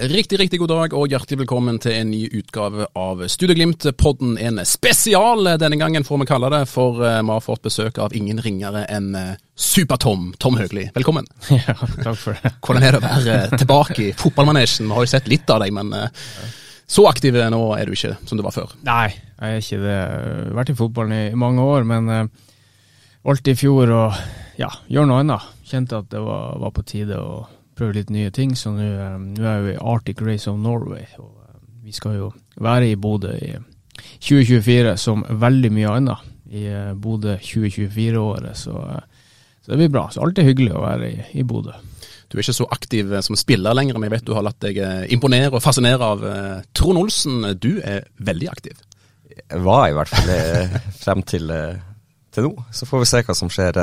Riktig, riktig god dag og hjertelig velkommen til en ny utgave av Studieglimt-podden. En spesial denne gangen, får vi kalle det, for eh, vi har fått besøk av ingen ringere enn eh, Super-Tom, Tom Høgli. Velkommen. Ja, takk for det. Hvordan er det å være eh, tilbake i fotballmanesjen? Vi har jo sett litt av deg, men så aktiv nå er du ikke som du var før. Nei, jeg er ikke det. Jeg har vært i fotballen i, mange år, men alt i fjor og ja, gjør noe annet. Kjente at det var, var på tide å prøve litt nye ting. Så nå um, er vi i Arctic Race of Norway, og um, vi skal jo være i Bodø i 2024 som veldig mye annet i uh, Bodø 2024-året. Så, så, det blir bra. Så alltid hyggelig å være i, i Bodø. Du er ikke så aktiv som spiller lenger, men jeg vet du har latt deg imponere og fascinere av Trond Olsen. Du er veldig aktiv. Jeg var i hvert fall frem til, til nå. Så får vi se hva som skjer.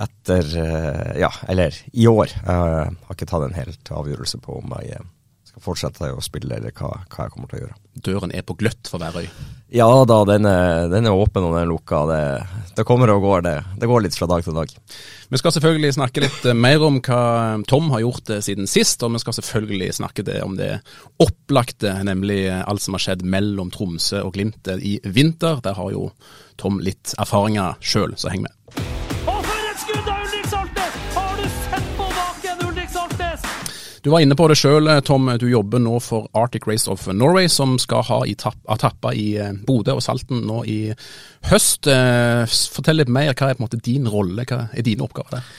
Etter eh, Ja, eller i år. Jeg har ikke tatt en helt avgjørelse på om jeg eh, skal fortsette å spille, eller hva, hva jeg kommer til å gjøre. Døren er på gløtt for Værøy? Ja da, den er, den er åpen og den er lukka. Det, det, kommer og går, det. Det går litt fra dag til dag. Vi skal selvfølgelig snakke litt eh, mer om hva Tom har gjort siden sist, og vi skal selvfølgelig snakke det om det opplagte, nemlig alt som har skjedd mellom Tromsø og Glimt i vinter. Der har jo Tom litt erfaringer sjøl, så heng med. Du var inne på det sjøl, Tom. Du jobber nå for Arctic Race of Norway, som skal ha etapper i eh, Bodø og Salten nå i høst. Eh, fortell litt mer. Hva er på en måte din rolle, hva er dine oppgaver der?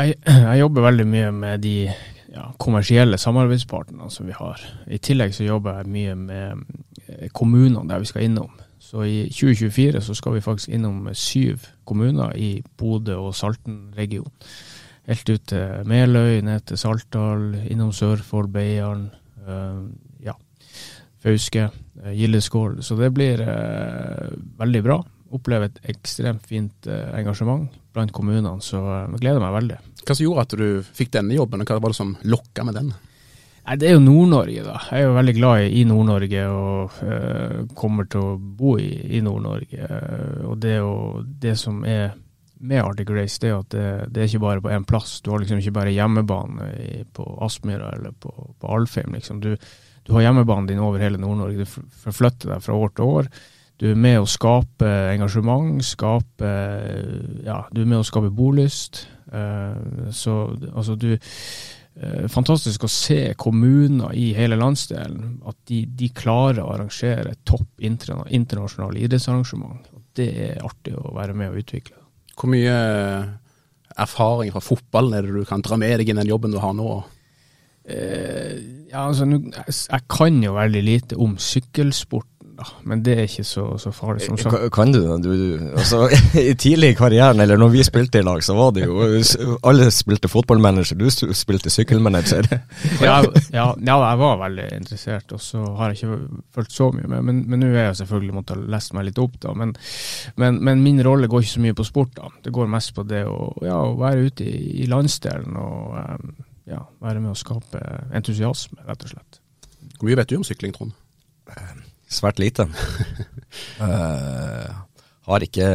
Jeg, jeg jobber veldig mye med de ja, kommersielle samarbeidspartnerne som vi har. I tillegg så jobber jeg mye med eh, kommunene der vi skal innom. Så i 2024 så skal vi faktisk innom syv kommuner i Bodø og Salten-regionen helt ut til Meløy, ned til Saltdal, innom Sørfold, Beiarn, uh, ja, Fauske, uh, Gildeskål. Så det blir uh, veldig bra. Opplever et ekstremt fint engasjement blant kommunene, så jeg gleder meg veldig. Hva som gjorde at du fikk denne jobben, og hva var det som lokka med den? Nei, Det er jo Nord-Norge, da. Jeg er jo veldig glad i, Nord-Norge og øh, kommer til å bo i, i Nord-Norge. og det, og det som er med Arctic Race, det er at det, det er ikke bare på én plass. Du har liksom ikke bare hjemmebane på Aspmyra eller på, på Alfheim. Liksom. Du, du, har hjemmebanen din over hele Nord-Norge. Du forflytter deg fra år til år. Du er med å skape engasjement, skape Ja, du er med å skape bolyst. Uh, så altså, du uh, Fantastisk å se kommuner i hele landsdelen, at de, de klarer å arrangere topp internasjonale idrettsarrangement. Det er artig å være med og utvikle. Hvor mye erfaring fra fotballen er det du kan dra med deg i den jobben du har nå? Eh, ja, altså, jeg kan jo veldig lite om sykkelsport da, men det er ikke så, så farlig som sagt. Kan du det? Du, du, altså, I tidlig i karrieren, eller når vi spilte i lag, så var det jo Alle spilte fotballmanager, du spilte sykkelmanager. ja, ja, ja, jeg var veldig interessert, og så har jeg ikke fulgt så mye med. Men, men nå er jeg selvfølgelig måttet ha lest meg litt opp, da. Men, men, men, min rolle går ikke så mye på sport, da. Det går mest på det å, ja, å være ute i, i landsdelen og ja, være med å skape entusiasme, rett og slett. Hvor mye vet du om sykling, Trond? Svært lite. uh, har ikke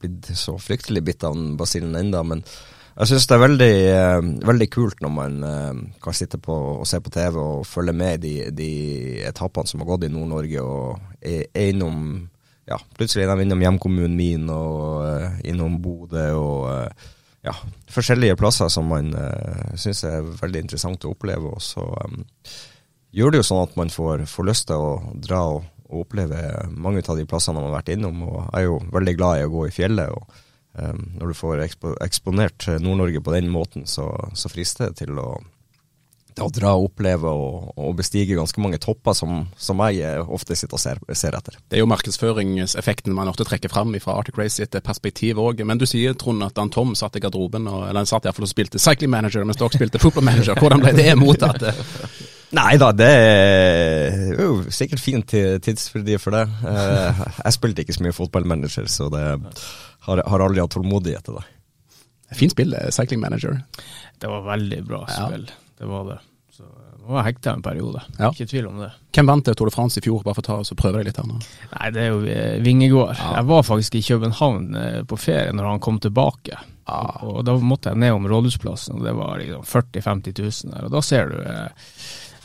blitt så fryktelig bitt av basillen ennå, men jeg syns det er veldig, uh, veldig, kult når man uh, kan sitte på og se på TV og følge med de, de etappene som har gått i Nord-Norge, og er, innom ja, plutselig er de innom hjemkommunen min og innom Bodø og ja, forskjellige plasser som man uh, syns er veldig interessant å oppleve. Og så um, gjør det jo sånn at man får, får lyst til å dra og, og, oppleve mange av de plassene man har vært innom. Og jeg er jo veldig glad i å gå i fjellet. og um, Når du får ekspo, eksponert Nord-Norge på den måten, så, så frister det til å, til å dra og oppleve og, og, bestige ganske mange topper som, som jeg ofte sitter og ser, ser, etter. Det er jo markedsføringseffekten man ofte trekker fram fra Arctic Race sitt perspektiv òg. Men du sier Trond at han Tom satt i garderoben, og, eller han satt iallfall og spilte cycling manager mens dere spilte football manager. Hvordan ble det mottatt? Nei da, det er jo sikkert fint tidsfordriv for det. Eh, jeg spilte ikke så mye fotballmanager, så det har, har aldri hatt tålmodighet til det. Fint spill, Cycling Manager. Det var veldig bra spill, ja. det var det. Så det Nå var jeg hekta en periode, Ja. ikke tvil om det. Hvem vant Tour de France i fjor? Bare for å ta oss og prøve deg litt her nå. Nei, det er jo eh, Vingegård. Ja. Jeg var faktisk i København eh, på ferie når han kom tilbake. Og da måtte jeg ned om Rådhusplassen, og det var liksom 40 000-50 000 der. Og da ser du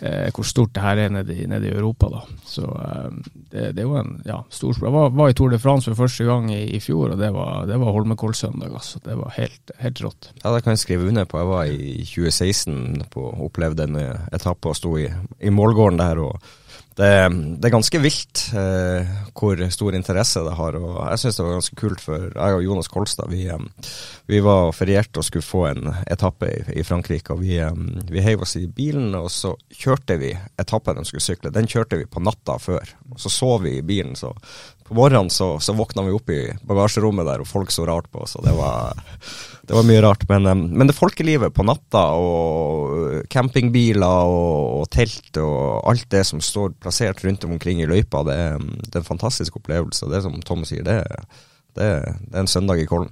eh, hvor stort det her er nede i, nede i Europa, da. Så eh, det, det var en ja, stor sport. Jeg var, var i Tour de France for første gang i, i fjor, og det var, det var Holmenkollsøndag. Altså. Det var helt, helt rått. Ja, det kan jeg skrive under på. Jeg var i 2016 på, og opplevde en etappe og sto i, i målgården der. og det, det er ganske vilt eh, hvor stor interesse det har. og Jeg syns det var ganske kult, for jeg og Jonas Kolstad vi, eh, vi var ferierte og skulle få en etappe i, i Frankrike. og Vi, eh, vi heiv oss i bilen, og så kjørte vi etappen de skulle sykle. Den kjørte vi på natta før. og Så sov vi i bilen. så på morgenen så, så våkna vi opp i bagasjerommet der, og folk så rart på oss. og det var, det var mye rart. Men, men det folkelivet på natta, og campingbiler og, og telt og alt det som står plassert rundt omkring i løypa, det, er- det er en fantastisk opplevelse. Det det som Tom sier, det, det, det er en søndag i Kollen.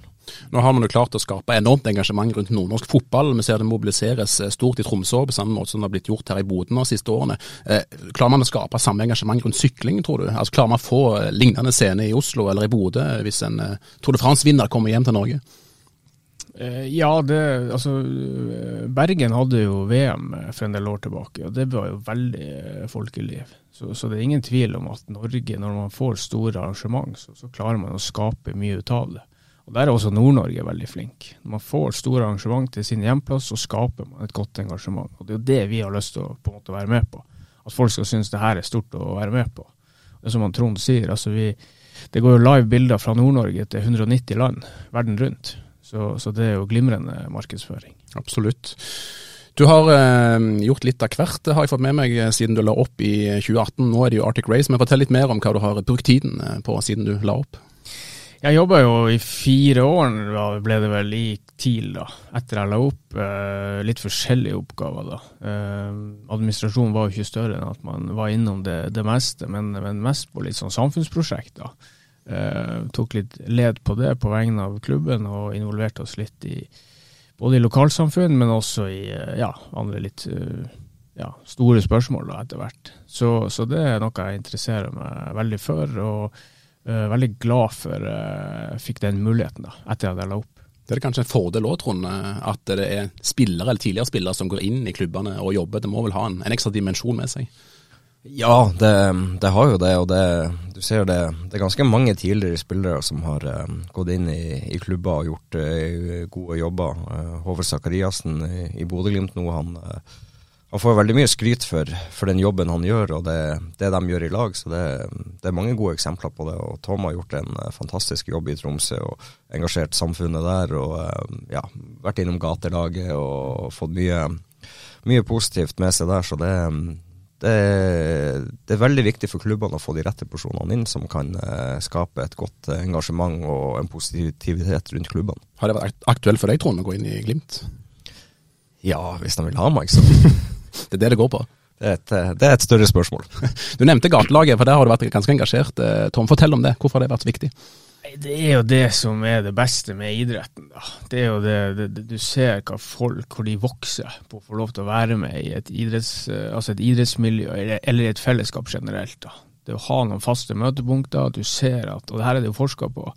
Nå har man jo klart å skape enormt engasjement rundt nordnorsk fotball. Vi ser det mobiliseres eh, stort i Tromsø, på samme måte som det har blitt gjort her i Bodø de siste årene. Eh, klarer man å skape samme engasjement rundt sykling, tror du? Altså Klarer man å få eh, lignende scene i Oslo eller i Bodø hvis en Tour de France-vinner kommer hjem til Norge? Ja, det, altså Bergen hadde jo VM for en del år tilbake, og det var jo veldig folkeliv. Så, så det er ingen tvil om at Norge, når man får store arrangement, så, så klarer man å skape mye ut av det. Og Der er også Nord-Norge veldig flink. Når man får store arrangement til sin hjemplass, så skaper man et godt engasjement. Og Det er jo det vi har lyst til å på en måte være med på. At folk skal synes det her er stort å være med på. Det er som han Trond sier, altså vi, det går jo live bilder fra Nord-Norge til 190 land verden rundt. Så, så det er jo glimrende markedsføring. Absolutt. Du har eh, gjort litt av hvert, det har jeg fått med meg eh, siden du la opp i 2018. Nå er det jo Arctic Race, men fortell litt mer om hva du har brukt tiden eh, på siden du la opp. Jeg jobba jo i fire år, da ble det vel i TIL, da, etter jeg la opp. Eh, litt forskjellige oppgaver, da. Eh, administrasjonen var jo ikke større enn at man var innom det, det meste, men, men mest på litt sånn samfunnsprosjekt, da. Eh, tok litt led på det på vegne av klubben, og involverte oss litt i både i lokalsamfunn, men også i eh, ja, andre litt eh, ja, store spørsmål da, etter hvert. Så, så det er noe jeg interesserer meg veldig for. og eh, veldig glad for uh, fikk den muligheten da, etter at jeg la opp. Det er kanskje en fordel òg, Trond, eh, at det er spillere eller tidligere spillere som går inn i klubbene og jobber. Det må vel ha en, en ekstra dimensjon med seg? Ja, det, det har jo det, og det, du ser det, det er ganske mange tidligere spillere som har uh, gått inn i, i klubber og gjort uh, gode jobber. Uh, Håvard Sakariassen i, i Bodø-Glimt nå, han, eh, han får veldig mye skryt for, for den jobben han gjør, og det, det de gjør i lag. Så det, det er mange gode eksempler på det. Og Tom har gjort en eh, fantastisk jobb i Tromsø og engasjert samfunnet der. Og eh, ja, vært innom gatelaget og fått mye, mye positivt med seg der. Så det, det, det er veldig viktig for klubbene å få de rette personene inn, som kan eh, skape et godt engasjement og en positivitet rundt klubbene. Har det vært aktuelt for deg, Trond, å gå inn i Glimt? Ja, hvis de vil ha meg, så Det er det det går på. det er et, eh, det er et større spørsmål. Du nevnte gatelaget, for der har du vært ganske engasjert. Tom, fortell om det. Hvorfor har det vært så viktig? Det er jo det som er det beste med idretten. Da. Det er jo det, det, det Du ser hva folk, hvor de vokser på å få lov til å være med i et, idretts, eh, altså et idrettsmiljø, eller, i et fellesskap generelt. Da. Det å ha noen faste møtepunkter, du ser at Og det her er det jo forska på.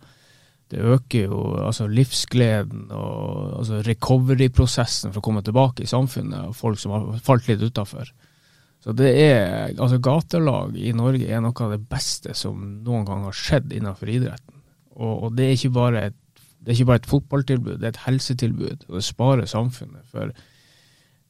Det øker jo altså livsgleden og altså recovery-prosessen for å komme tilbake i samfunnet, og folk som har falt litt utafor. Så det er, altså Gatelag i Norge er noe av det beste som noen gang har skjedd innenfor idretten. Og, og det, er ikke bare et, det er ikke bare et fotballtilbud, det er et helsetilbud. Og det sparer samfunnet for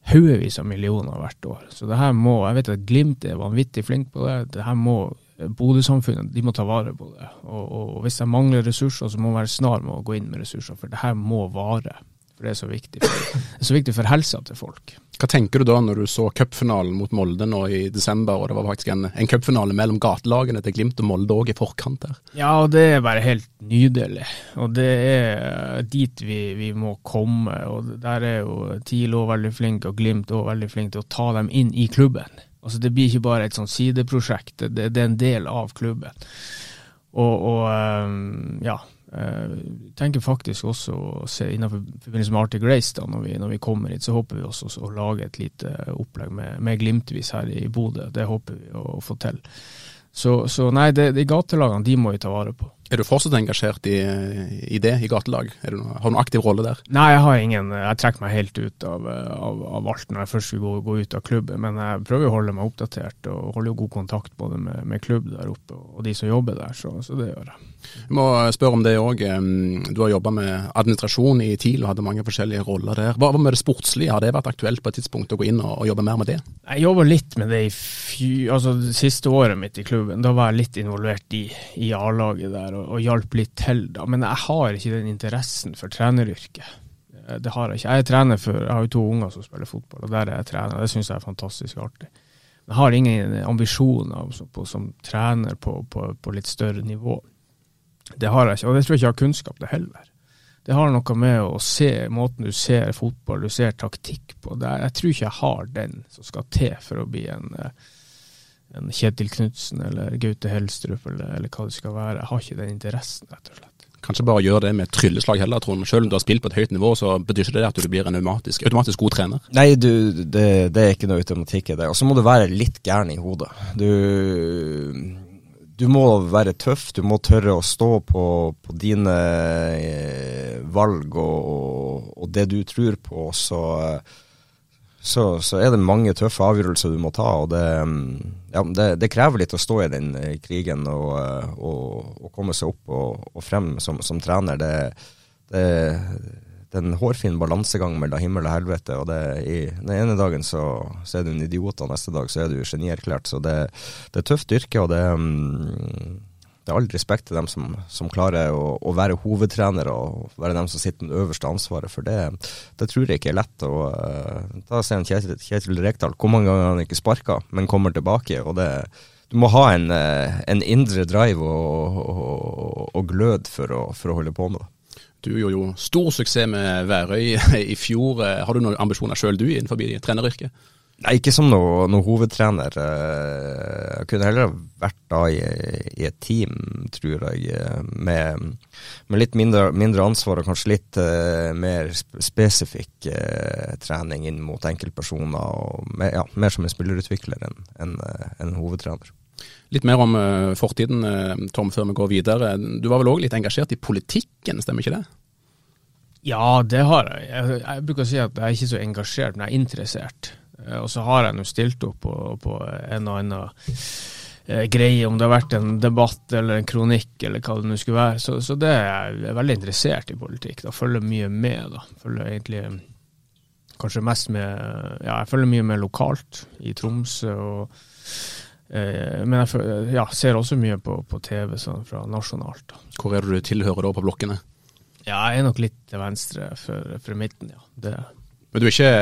haugevis av millioner hvert år. Så det her må, jeg vet at Glimt er vanvittig flink på det. Det her må Bodø-samfunnet de må ta vare på det. Og, og, hvis de mangler ressurser, så må man være snar med å gå inn med ressurser. For det her må vare. For det er så viktig for, det er så viktig for helsa til folk. Hva tenker du da når du så cupfinalen mot Molde nå i desember, og det var faktisk en, en cupfinale mellom gatelagene til Glimt og Molde òg i forkant der? Ja, og det er bare helt nydelig. Og det er dit vi, vi må komme. Og der er jo TIL òg veldig flink, og Glimt òg veldig flink til å ta dem inn i klubben. Altså Det blir ikke bare et sånn sideprosjekt, det, det er en del av klubben. Og, og um, ja, Jeg tenker faktisk også å se innenfor forbindelse med Arctic Race, da, når vi, når vi kommer hit, så håper vi også å lage et lite opplegg med, med Glimtvis her i Bodø. Det håper vi å få til. Så, så nei, det, de gatelagene de må vi ta vare på. Er du fortsatt engasjert i, i det, i gatelag? Noe, har du noen aktiv rolle der? Nei, jeg har ingen. Jeg trekker meg helt ut av, av, av alt når jeg først skulle gå, gå, ut av klubben. Men jeg prøver å holde meg oppdatert og holde god kontakt både med, med klubb der oppe og de som jobber der. Så, så det gjør jeg. Jeg må spørre om det òg. Du har jobba med administrasjon i TIL og hadde mange forskjellige roller der. Hva med det sportslige? Har det vært aktuelt på et tidspunkt å gå inn og, jobbe mer med det? Jeg jobba litt med det i fy, altså det siste året mitt i klubben. Da var jeg litt involvert i, i A-laget der og, og hjalp litt til, da. Men jeg har ikke den interessen for treneryrket. Eh, det har jeg ikke. Jeg er trener for, jeg har jo to unger som spiller fotball, og der er jeg trener. Det syns jeg er fantastisk artig. Jeg har ingen ambisjoner som, som trener på, på, på, litt større nivå. Det har jeg ikke, og det tror jeg ikke jeg har kunnskap til heller. Det har noe med å se måten du ser fotball, du ser taktikk på. Er, jeg tror ikke jeg har den som skal til for å bli en uh, en Kjetil Knutsen eller Gaute Helstrup eller, eller, hva det skal være. Jeg har ikke den interessen, rett og slett. Kanskje bare gjøre det med trylleslag heller, Trond. Selv om du har spilt på et høyt nivå, så betyr ikke det at du blir en automatisk, automatisk god trener? Nei, du, det, det, er ikke noe automatikk i det. Og så må du være litt gæren i hodet. Du, du må være tøff, du må tørre å stå på, på dine eh, valg og, og, det du tror på. så så, så, er det mange tøffe avgjørelser du må ta. og Det, ja, det, det krever litt å stå i den krigen og, og, og, komme seg opp og frem som, som trener. Det, det, det, er en hårfin balansegang mellom himmel og helvete. og i, Den ene dagen så, så, er du en idiot, og neste dag så er du genierklært. Så det, er tøft yrke. og det um, det er all respekt til dem som, som klarer å, å, være hovedtrener og være dem som sitter med det øverste ansvaret, for det, det tror jeg ikke er lett. Og, uh, da ser Kjetil, Kjetil Rekdal hvor mange ganger han ikke sparka, men kommer tilbake. og det du må ha en, uh, en indre drive og, og, og glød for å, for å, holde på med det. Du gjorde jo stor suksess med Værøy i fjor. Har du noen ambisjoner sjøl du innenfor treneryrket? Nei, ikke som noe, noe, hovedtrener. Eh, jeg kunne heller vært da i, i et team, tror jeg, med, med litt mindre, mindre, ansvar og kanskje litt uh, mer spesifikk uh, trening inn mot enkeltpersoner. og med, ja, Mer som en spillerutvikler enn en, en hovedtrener. Litt mer om uh, fortiden, Tom, før vi går videre. Du var vel òg litt engasjert i politikken, stemmer ikke det? Ja, det har jeg. jeg. Bruker å si at jeg er ikke så engasjert, men jeg er interessert. Eh, og så har jeg nå stilt opp på, på en og annen eh, greie, om det har vært en debatt eller en kronikk eller hva det nå skulle være. Så, så det er jeg veldig interessert i politikk. Da følger mye med, da. Følger egentlig kanskje mest med Ja, jeg følger mye med lokalt i Tromsø og eh, men jeg ja, ser også mye på, på TV sånn fra nasjonalt. Hvor er det du tilhører da på blokkene? Ja, jeg er nok litt til venstre for, for midten, ja. Det men du er, ikke,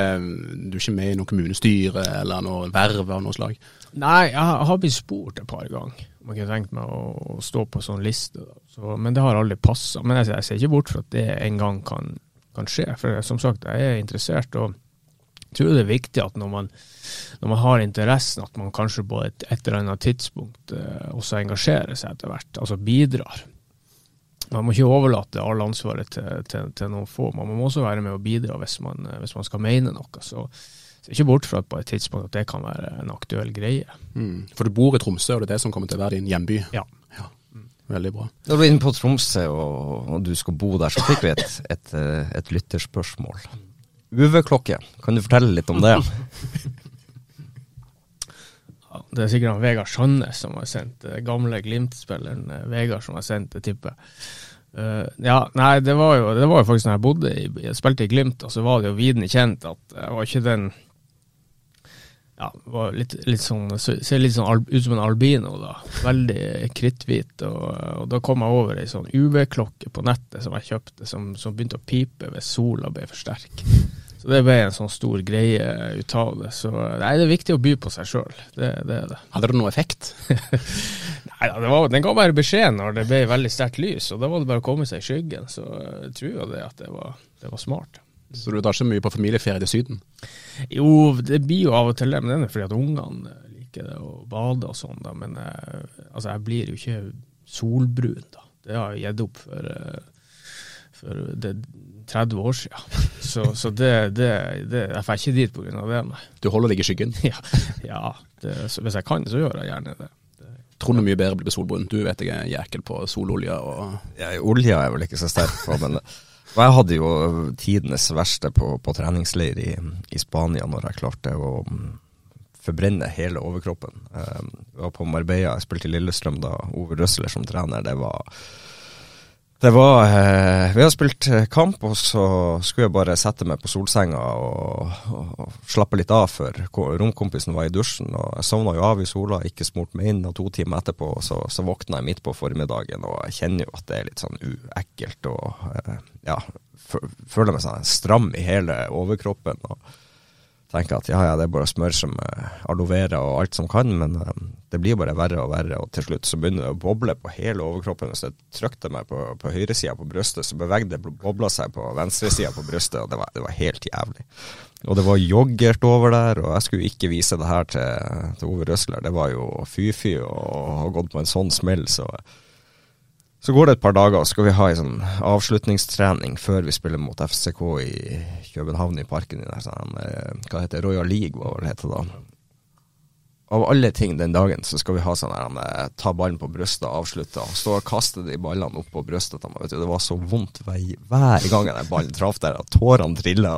du er ikke med i noe kommunestyre eller noe verv av noe slag? Nei, jeg har blitt spurt et par ganger om jeg kunne tenkt meg å stå på sånn liste. Så, men det har aldri passa. Men jeg, jeg, ser ikke bort fra at det en gang kan, kan, skje. For som sagt, jeg er interessert. og tror det er viktig at når man, når man har interessen, at man kanskje på et, et eller annet tidspunkt eh, også engasjerer seg etter hvert. Altså bidrar. Man må ikke overlate all ansvaret til, til, til, noen få. Man må også være med å bidra hvis man, hvis man skal mene noe. Så ser ikke bort fra at på et tidspunkt at det kan være en aktuell greie. Mm. For du bor i Tromsø, og det er det som kommer til å være din hjemby? Ja. ja. Veldig bra. Når du er inne på Tromsø og, og, du skal bo der, så fikk vi et, et, et lytterspørsmål. UV-klokke, kan du fortelle litt om det? Det er sikkert han Vegard Sandnes som har sendt det. Gamle Glimt-spilleren eh, Vegard som har sendt det, tipper uh, ja, nei, det var, jo, det var jo faktisk når jeg bodde i, jeg spilte i Glimt, og så var det jo vidende kjent at jeg var ikke den ja, var litt, litt sånn, ser litt sånn ut som en albino, da. Veldig kritthvit. Og, og, da kom jeg over ei sånn UV-klokke på nettet som jeg kjøpte, som, som begynte å pipe hvis sola ble for sterk. Så det ble en sånn stor greie ut av det. Så nei, det er viktig å by på seg sjøl. Det, det, er det. Hadde det noe effekt? nei, det var, den ga bare beskjed når det ble veldig sterkt lys, og da var det bare å komme seg i skyggen. Så jeg tror jo det at det var, det var smart. Så du tar ikke mye på familieferie til Syden? Jo, det blir jo av og til det, men det er fordi at ungene liker det å bade og sånn, da. Men jeg, altså, jeg blir jo ikke solbrun, da. Det har jeg gitt opp for. Uh, for det er 30 år siden. Så, så det, det, det, jeg får ikke dit pga. det. Nei. Du holder deg i skyggen. Ja, ja det, så hvis jeg kan, så gjør jeg gjerne det. Trond er mye bedre blir solbrun. Du vet jeg er jækel på sololje og ja, Olja er vel ikke så sterk på, men jeg hadde jo tidenes verste på, på treningsleir i, i, Spania når jeg klarte å mm, forbrenne hele overkroppen. Um, jeg var på Marbella, jeg spilte i Lillestrøm da Ove Røsler som trener. Det var det var eh, Vi har spilt eh, kamp, og så skulle jeg bare sette meg på solsenga og, og, og slappe litt av før romkompisen var i dusjen. og Jeg sovna jo av i sola, ikke smurt meg inn, og to timer etterpå så, så våkna jeg midt på formiddagen. Og jeg kjenner jo at det er litt sånn uekkelt og eh, ja, føler meg sånn stram i hele overkroppen. og tenker at ja, ja, det er bare å smøre seg med aloe vera og alt som kan, men um, det blir bare verre og verre, og til slutt så begynner det å boble på hele overkroppen. Hvis jeg trykte meg på, på høyresida på brystet, så bevegde det bobla seg på venstresida på brystet, og det var, det var, helt jævlig. Og det var yoghurt over der, og jeg skulle ikke vise det her til, til Ove Røsler. Det var jo fy-fy å ha gått på en sånn smell, så så går det et par dager, og skal vi ha en sånn avslutningstrening før vi spiller mot FCK i København, i parken. I der, sånn, eh, hva heter Royal League, hva det heter da. Av alle ting den dagen så skal vi ha sånn her, eh, ta ballen på brystet, avslutte, og stå og kaste de ballene opp på brystet. Det var så vondt hver, hver gang den ballen traff der, at tårene trilla.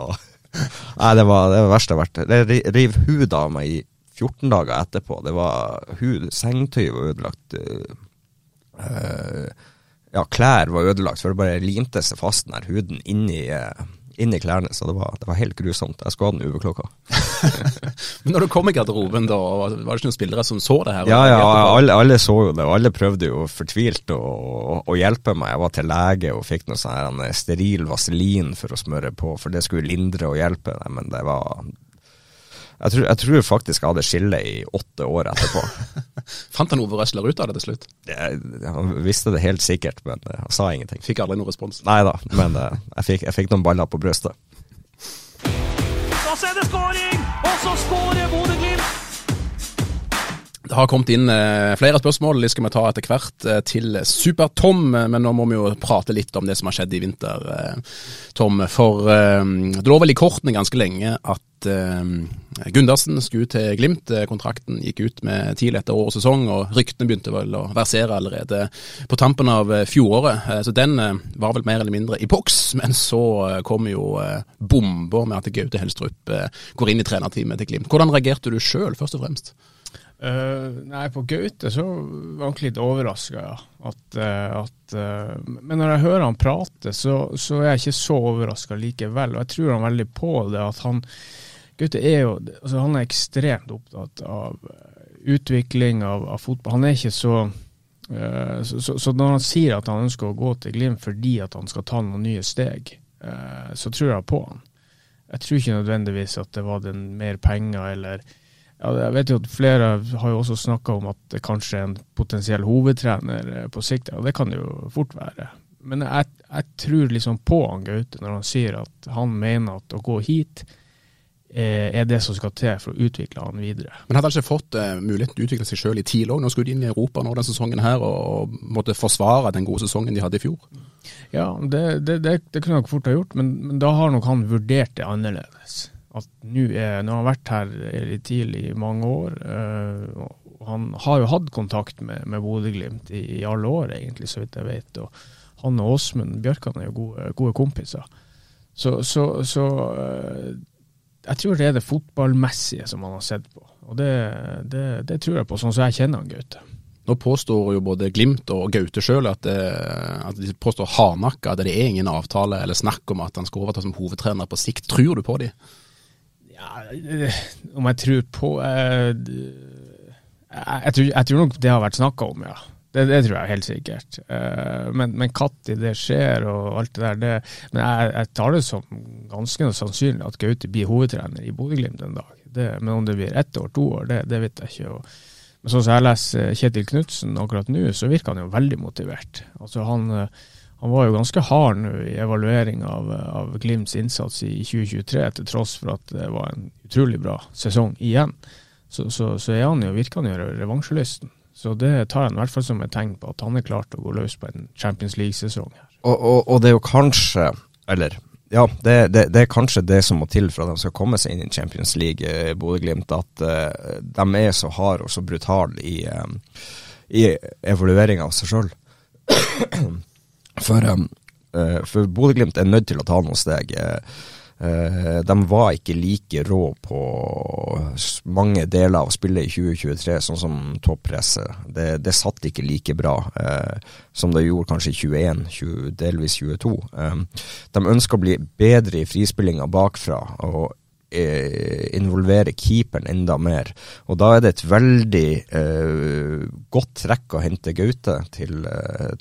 Nei, det var det verste jeg har vært. Det riv hudet av meg i 14 dager etterpå. Det var hud, Sengetøy var ødelagt. Uh, ja, klær var ødelagt, for det bare limte seg fast den her huden inni, uh, inni klærne. Så det var, det var, helt grusomt. Jeg skulle ha den UV-klokka. Men når du kom i garderoben, da, var det ikke noen spillere som så det her? Ja, ja, alle, alle, så jo det, og alle prøvde jo fortvilt å, å, å, hjelpe meg. Jeg var til lege og fikk noe sånn steril vaselin for å smøre på, for det skulle lindre og hjelpe. Men det var jeg tror, jeg tror, faktisk jeg hadde skille i åtte år etterpå. Fant han Ove Røsler ut av det til slutt? Jeg, han visste det helt sikkert, men han sa ingenting. Fikk aldri noen respons? Nei da, men uh, jeg, fikk, jeg, fikk, noen baller på brystet. Da er det skåring, og så skårer Bodø-Glimt! Det har kommet inn eh, flere spørsmål, de skal vi ta etter hvert eh, til Super-Tom. Men nå må vi jo prate litt om det som har skjedd i vinter, eh, Tom. For det lå vel i kortene ganske lenge at Gundersen skulle til Glimt. Kontrakten gikk ut med tidlig etter årets sesong, og ryktene begynte vel å versere allerede på tampen av fjoråret. Så den var vel mer eller mindre i boks. Men så kom jo bomber med at Gaute Helstrup går inn i trenerteamet til Glimt. Hvordan reagerte du sjøl, først og fremst? Uh, nei, på Gaute så var han litt overraska, ja. At, uh, at, uh, men når jeg hører han prate, så, så er jeg ikke så overraska likevel. Og jeg tror han veldig på det. at han Gaute er jo altså han er ekstremt opptatt av utvikling av, av fotball. Han er ikke så så, så så, når han sier at han ønsker å gå til Glimt fordi at han skal ta noen nye steg, så tror jeg på han. Jeg tror ikke nødvendigvis at det var den mer penger eller ja, jeg vet jo at Flere har jo også snakka om at det kanskje er en potensiell hovedtrener eh, på sikt. og Det kan det jo fort være. Men jeg, jeg tror liksom på han Gaute når han sier at han mener at å gå hit eh, er det som skal til for å utvikle han videre. Men hadde han ikke fått eh, muligheten til å utvikle seg selv i TIL òg? Nå skulle de inn i Europa nå denne sesongen her og måtte forsvare den gode sesongen de hadde i fjor? Ja, det, det, det, det kunne han fort ha gjort, men, men da har nok han vurdert det annerledes at nå har han vært her i TIL i mange år. og han har jo hatt kontakt med, med Bodø-Glimt i, i, alle år, egentlig, så vidt jeg vet. Og han og Åsmund Bjørkan er jo gode, gode kompiser. Så, så, så uh, jeg tror det er det fotballmessige som han har sett på. Og det, det, det tror jeg på, sånn som jeg kjenner han Gaute. Nå påstår jo både Glimt og Gaute sjøl at, at, de påstår hardnakka at det er ingen avtale eller snakk om at han skal overta som hovedtrener på sikt. Tror du på de? Ja, om jeg tror på eh, jeg, jeg, tror, jeg, tror, nok det har vært snakka om, ja. Det, det, tror jeg helt sikkert. Uh, men når det skjer og alt det der, det, Men jeg, jeg, tar det som ganske sannsynlig at Gaute blir hovedtrener i Bodø-Glimt en dag. Det, men om det blir ett år, to år, det, vet jeg ikke. Og, men sånn som jeg leser Kjetil Knutsen akkurat nå, så virker han jo veldig motivert. Altså han han var jo ganske hard nå i evaluering av, av, Glimts innsats i 2023, til tross for at det var en utrolig bra sesong igjen. Så, så, så er han jo, virker han jo revansjelysten. Så det tar han i hvert fall som et tegn på at han er klar til å gå løs på en Champions League-sesong her. Og, og, og det er jo kanskje, eller ja, det, det, det, er kanskje det som må til for at de skal komme seg inn i Champions League, eh, Bodø-Glimt. At uh, de er så harde og så brutale i, um, i evalueringa av seg sjøl. for um, uh, for Bodø-Glimt er nødt til å ta noen steg. Uh, de var ikke like rå på mange deler av spillet i 2023, sånn som toppresset. Det, det satt ikke like bra eh, som det gjorde kanskje i 21, 20, delvis 22. Eh, de ønsker å bli bedre i frispillinga bakfra og eh, involvere keeperen enda mer. Og da er det et veldig godt trekk å hente Gaute til,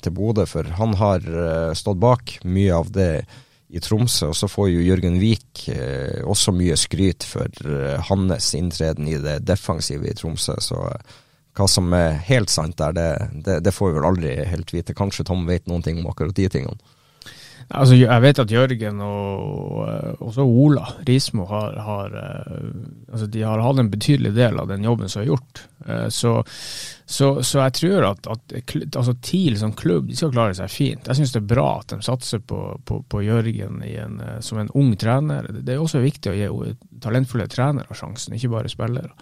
til Bodø, for han har stått bak mye av det i Tromsø. Og så får jo Jørgen Wiik eh, også mye skryt for eh, hans inntreden i det defensive i Tromsø. Så eh, hva som er helt sant der, det, det, det, får vi vel aldri helt vite. Kanskje Tom vet noen ting om akkurat de tingene. Altså, jeg vet at Jørgen og eh, også Ola Rismo har, har, eh, altså de har hatt en betydelig del av den jobben som er gjort. Eh, så, så, så jeg tror at, at altså TIL som klubb de skal klare seg fint. Jeg syns det er bra at de satser på, på, på Jørgen en, som en ung trener. Det er også viktig å gi talentfulle trenere sjansen, ikke bare spillere.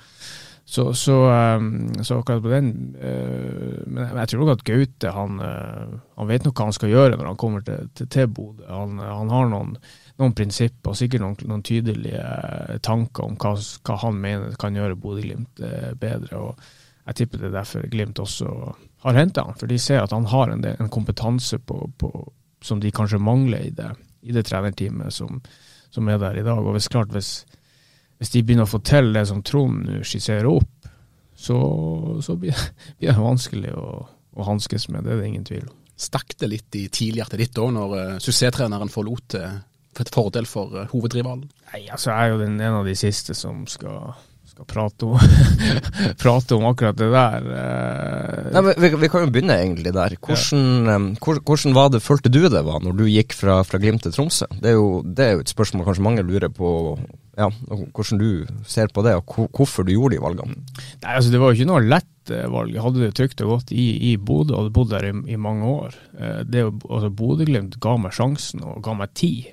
Så, så, um, så, akkurat på den uh, Men jeg tror nok at Gaute han, uh, han, vet nok hva han skal gjøre når han kommer til, til, til Bodø. Han, han, har noen, noen prinsipper og sikkert noen, noen tydelige tanker om hva, hva, han mener kan gjøre Bodø-Glimt bedre. og Jeg tipper det er derfor Glimt også har henta han, for de ser at han har en, del, en kompetanse på, på, som de kanskje mangler i det, i det trenerteamet som, som, er der i dag. og hvis klart hvis hvis de begynner å få til det som Trond nå skisserer opp, så, så blir, blir, det vanskelig å, å hanskes med. Det er det ingen tvil om. Stakk det litt i tidlighjertet ditt da, når uh, suksesstreneren forlot til fordel for uh, hovedrivalen? Nei, altså jeg er jo den, en av de siste som skal, skal prate, om, prate om akkurat det der. Uh, Nei, vi, vi, kan jo begynne egentlig der. Hvordan, ja. um, hvordan var det, følte du det var når du gikk fra, fra Glimt til Tromsø? Det er, jo, det er jo et spørsmål kanskje mange lurer på ja, hvordan du ser på det, og hvorfor du gjorde de valgene? Nei, altså Det var jo ikke noe lett eh, valg. Jeg hadde det trygt og godt i, i Bodø, og hadde bodd der i, i mange år. Eh, det, altså Bodø-Glimt ga meg sjansen og ga meg tid.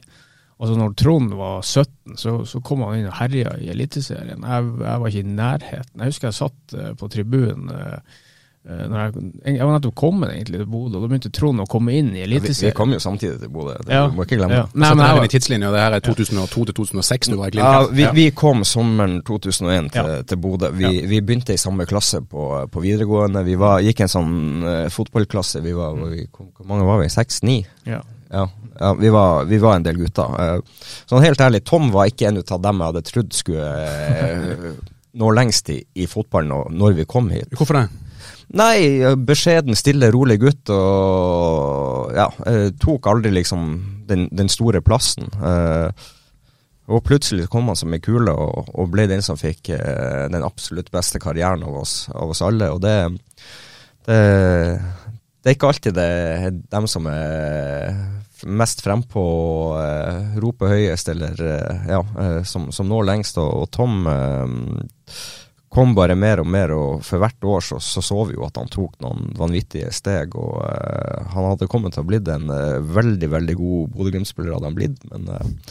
Altså når Trond var 17, så, så kom han inn og herja i Eliteserien. Jeg, jeg, var ikke i nærheten. Jeg husker jeg satt eh, på tribunen Eh, jeg, jeg, var nettopp kommet egentlig til Bodø, og da begynte Trond å komme inn i Eliteserien. Ja, vi, vi, kom jo samtidig til Bodø, det ja. må ikke glemme. Ja. Nei, men er tidslinja, det her er 2002 til 2006 du var i? Ja, vi, vi, kom sommeren 2001 til, til Bodø. Vi, vi, begynte i samme klasse på, på videregående. Vi var, gikk en sånn uh, fotballklasse. Vi var, hvor mange var vi? Seks-ni? Ja. Ja, ja vi, var, vi, var, en del gutter. Uh, sånn helt ærlig, Tom var ikke en av dem jeg hadde trodd skulle uh, nå lengst i, i fotballen når vi kom hit. Hvorfor det? Nei, beskjeden, stille, rolig gutt, og ja, eh, tok aldri liksom den, den store plassen. Eh, og plutselig kom han som ei kule og, og, ble den som fikk eh, den absolutt beste karrieren av oss, av oss alle. Og det, det, det, er ikke alltid det er dem som er mest frempå, eh, roper høyest, eller eh, ja, eh, som, som når lengst. Og, og Tom kom bare mer og mer, og for hvert år så så, så vi jo at han tok noen vanvittige steg. og uh, Han hadde kommet til å blitt en uh, veldig veldig god Bodø-Glimt-spiller, hadde han blitt. Men uh,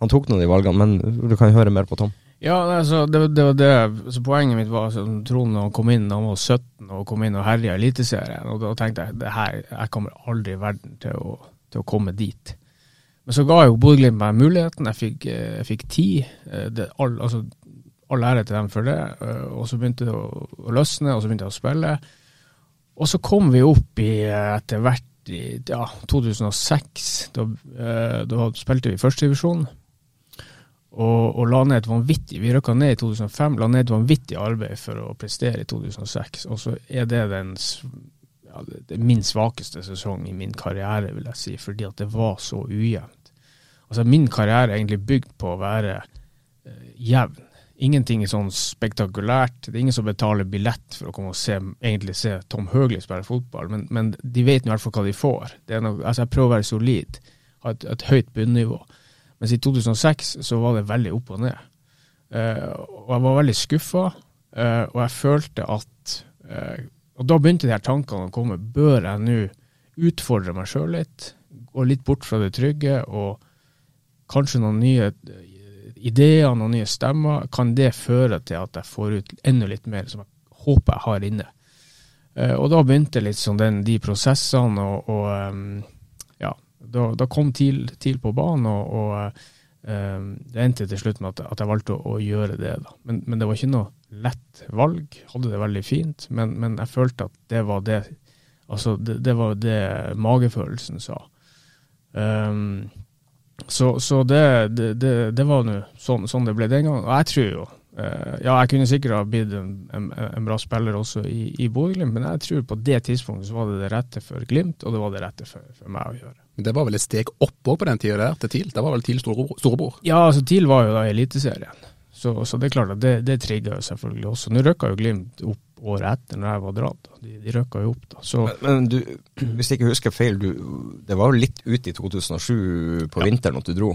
han tok noen de valgene. Men du kan høre mer på Tom. Ja, altså, det, det det så Poenget mitt var altså, Trond kom inn da han var 17 og kom inn og herja Eliteserien. Og da tenkte jeg det jeg kommer aldri i verden til å, til å komme dit. Men så ga jo Bodø-Glimt meg muligheten. Jeg fikk, jeg fikk tid. Det, all, altså, all ære til dem for det. Eh, og så begynte det å, å løsne, og så begynte jeg å spille. Og så kom vi opp i eh, etter hvert i ja, 2006. Da, eh, da spilte vi førstedivisjon. Og, og la ned et vanvittig Vi rykka ned i 2005, la ned et vanvittig arbeid for å prestere i 2006. Og så er det den ja, det er min svakeste sesong i min karriere, vil jeg si, fordi at det var så ujevnt. Altså Min karriere er egentlig bygd på å være uh, jevn ingenting sånn spektakulært. Det er ingen som betaler billett for å komme og se, egentlig se Tom Høgli spille fotball, men, men de vet i hvert fall hva de får. Noe, altså jeg prøver å være solid, ha et, et høyt bunnivå. Mens i 2006 så var det veldig opp og ned. Uh, og jeg var veldig skuffa, uh, og jeg følte at uh, Og da begynte de her tankene å komme. Bør jeg nå utfordre meg sjøl litt? gå litt bort fra det trygge, og kanskje noen nye eh, ideer, noen nye stemmer, kan det føre til at jeg får ut enda litt mer som jeg håper jeg har inne. Eh, og da begynte litt sånn den, de prosessene, og, og eh, ja, da, da kom TIL, på banen, og, og det endte til slutt med at, jeg valgte å gjøre det. Da. Men, men, det var ikke noe lett valg. Hadde det veldig fint, men, men jeg følte at det var det Altså, det, det var det magefølelsen sa. Um, så, så det, det, det, var nå sånn, sånn, det ble den gangen. Og jeg tror jo uh, Ja, jeg kunne sikkert ha blitt en, en, en, bra spiller også i, i Bodø-Glimt, men jeg tror på det tidspunktet så var det det rette for Glimt, og det var det rette for, for meg å gjøre. Det var vel et steg opp òg på den tida der, til TIL? Det var vel TIL storebror? Ja, altså TIL var jo da i Eliteserien. Så, så, det er klart at det, det trigga jo selvfølgelig også. Nå røkka jo Glimt opp året etter, når jeg var dratt. De, de røkka jo opp da. Så, men, men du, hvis jeg ikke husker feil, du, det var jo litt ut i 2007 på ja. vinteren at du dro?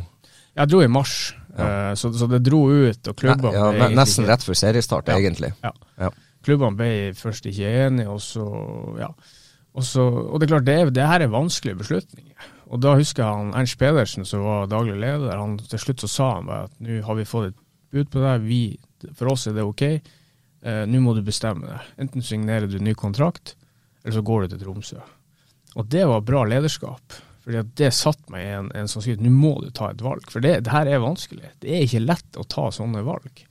Jeg dro i mars, ja. uh, så, så, det dro ut, og klubbene ja, ble Nesten rett før seriestart, egentlig. Ja. Klubbene ble først ikke enige, og så ja. Og, så, og det er klart, det, er, det her er vanskelige beslutninger. Og da husker jeg han Ernst Pedersen, som var daglig leder, han til slutt så sa han bare at nå har vi fått et bud på det, vi, for oss er det ok eh, nå må du bestemme deg. Enten signerer du ny kontrakt, eller så går du til Tromsø. Og det var bra lederskap. fordi det satte meg i en, en sånn. Nå må du ta et valg. For det, det, her er vanskelig. Det er ikke lett å ta sånne valg.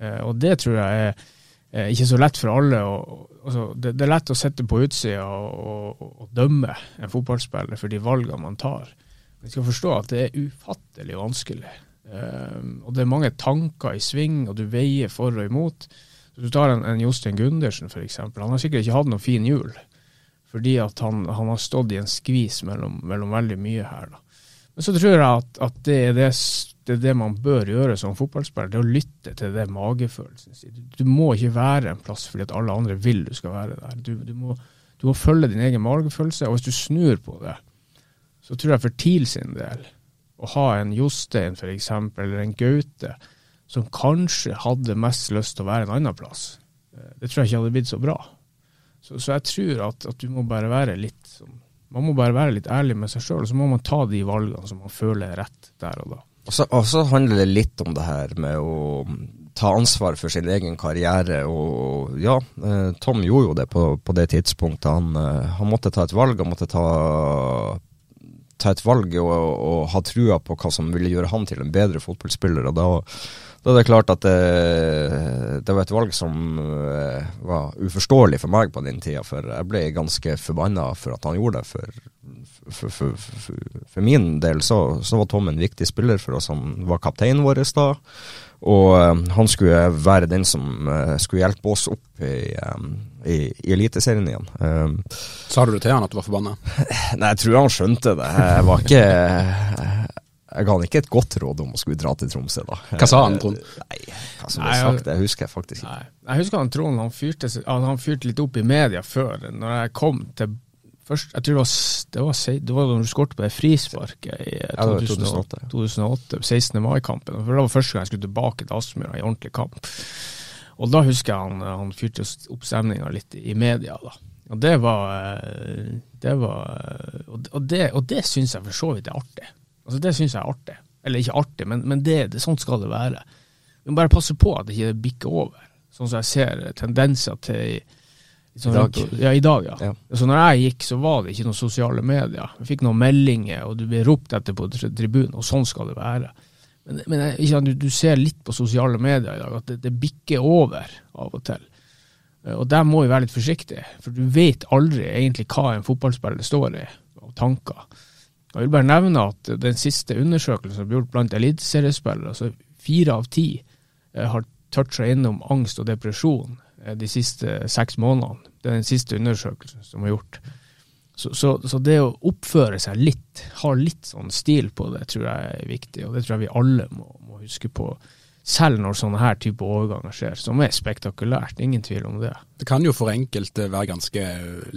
Eh, og det tror jeg er eh, ikke så lett for alle. Og, altså, det, det, er lett å sitte på utsida og, og, og, dømme en fotballspiller for de valgene man tar. Vi skal forstå at det er ufattelig vanskelig. Eh, og det er mange tanker i sving, og du veier for og imot. Du tar en, en Jostein Gundersen f.eks. Han har sikkert ikke hatt noen fin jul. Fordi at han, han har stått i en skvis mellom, mellom, veldig mye her. Da. Men så tror jeg at, at det, er det, det, det, man bør gjøre som fotballspiller. Det er å lytte til det magefølelsen sier. Du, du, må ikke være en plass fordi at alle andre vil du skal være der. Du, du, må, du må følge din egen magefølelse. Og hvis du snur på det, så tror jeg for TIL sin del, å ha en Jostein f.eks., eller en Gaute, som kanskje hadde mest lyst til å være en annen plass. Eh, det tror jeg ikke hadde blitt så bra. Så, så jeg tror at, at, du må bare være litt Man må bare være litt ærlig med seg sjøl, og så må man ta de valgene som man føler er rett der og da. Og så handler det litt om det her med å ta ansvar for sin egen karriere. Og ja, eh, Tom gjorde jo det på, på det tidspunktet. Han, eh, han, måtte ta et valg. Han måtte ta, ta et valg og, og, ha trua på hva som ville gjøre han til en bedre fotballspiller. og da da er det klart at det, det var et valg som uh, var uforståelig for meg på den tida, for jeg ble ganske forbanna for at han gjorde det. For, for, for, for min del så, så, var Tom en viktig spiller for oss. Han var kapteinen vår da. Og uh, han skulle være den som skulle hjelpe oss opp i, i, i Eliteserien igjen. Um, Sa du det til han at du var forbanna? Nei, jeg tror han skjønte det. Jeg var ikke jeg ga han ikke et godt råd om å skulle dra til Tromsø, da. Hva sa han, Trond? Nei, hva som ble sagt, det husker jeg faktisk ikke. Nei. Jeg husker han Trond han fyrte, han fyrte, litt opp i media før, når jeg kom til først, Jeg tror det var, det var, det var da du skåret på det frisparket i 2008, 2008 16. mai-kampen. For Det var første gang jeg skulle tilbake til Aspmyra i ordentlig kamp. Og da husker jeg han, han fyrte opp stemninga litt i media. da. Og det var, eh, det var Og det, og det syns jeg for så vidt er artig. Altså Det syns jeg er artig. Eller ikke artig, men, men det, det, sånn skal det være. Vi må bare passe på at det ikke bikker over, sånn som jeg ser tendenser til sånn, I dag. Ja, i dag, ja. ja. Så når jeg gikk, så var det ikke noen sosiale medier. Jeg fikk noen meldinger, og du ble ropt etter på tribunen, og sånn skal det være. Men, men ikke, du, du, ser litt på sosiale medier i dag at det, det bikker over av og til. Og der må vi være litt forsiktige, for du vet aldri egentlig hva en fotballspiller står i, av tanker. Jeg vil bare nevne at den siste undersøkelsen som ble gjort blant eliteseriespillere, altså fire av ti eh, har toucha innom angst og depresjon eh, de siste seks månedene. Det er den siste undersøkelsen som er gjort. Så, så, så, det å oppføre seg litt, ha litt sånn stil på det, tror jeg er viktig. Og det tror jeg vi alle må, må huske på selv når sånne her type overganger skjer, som er spektakulært. Ingen tvil om det. Det kan jo for enkelte være ganske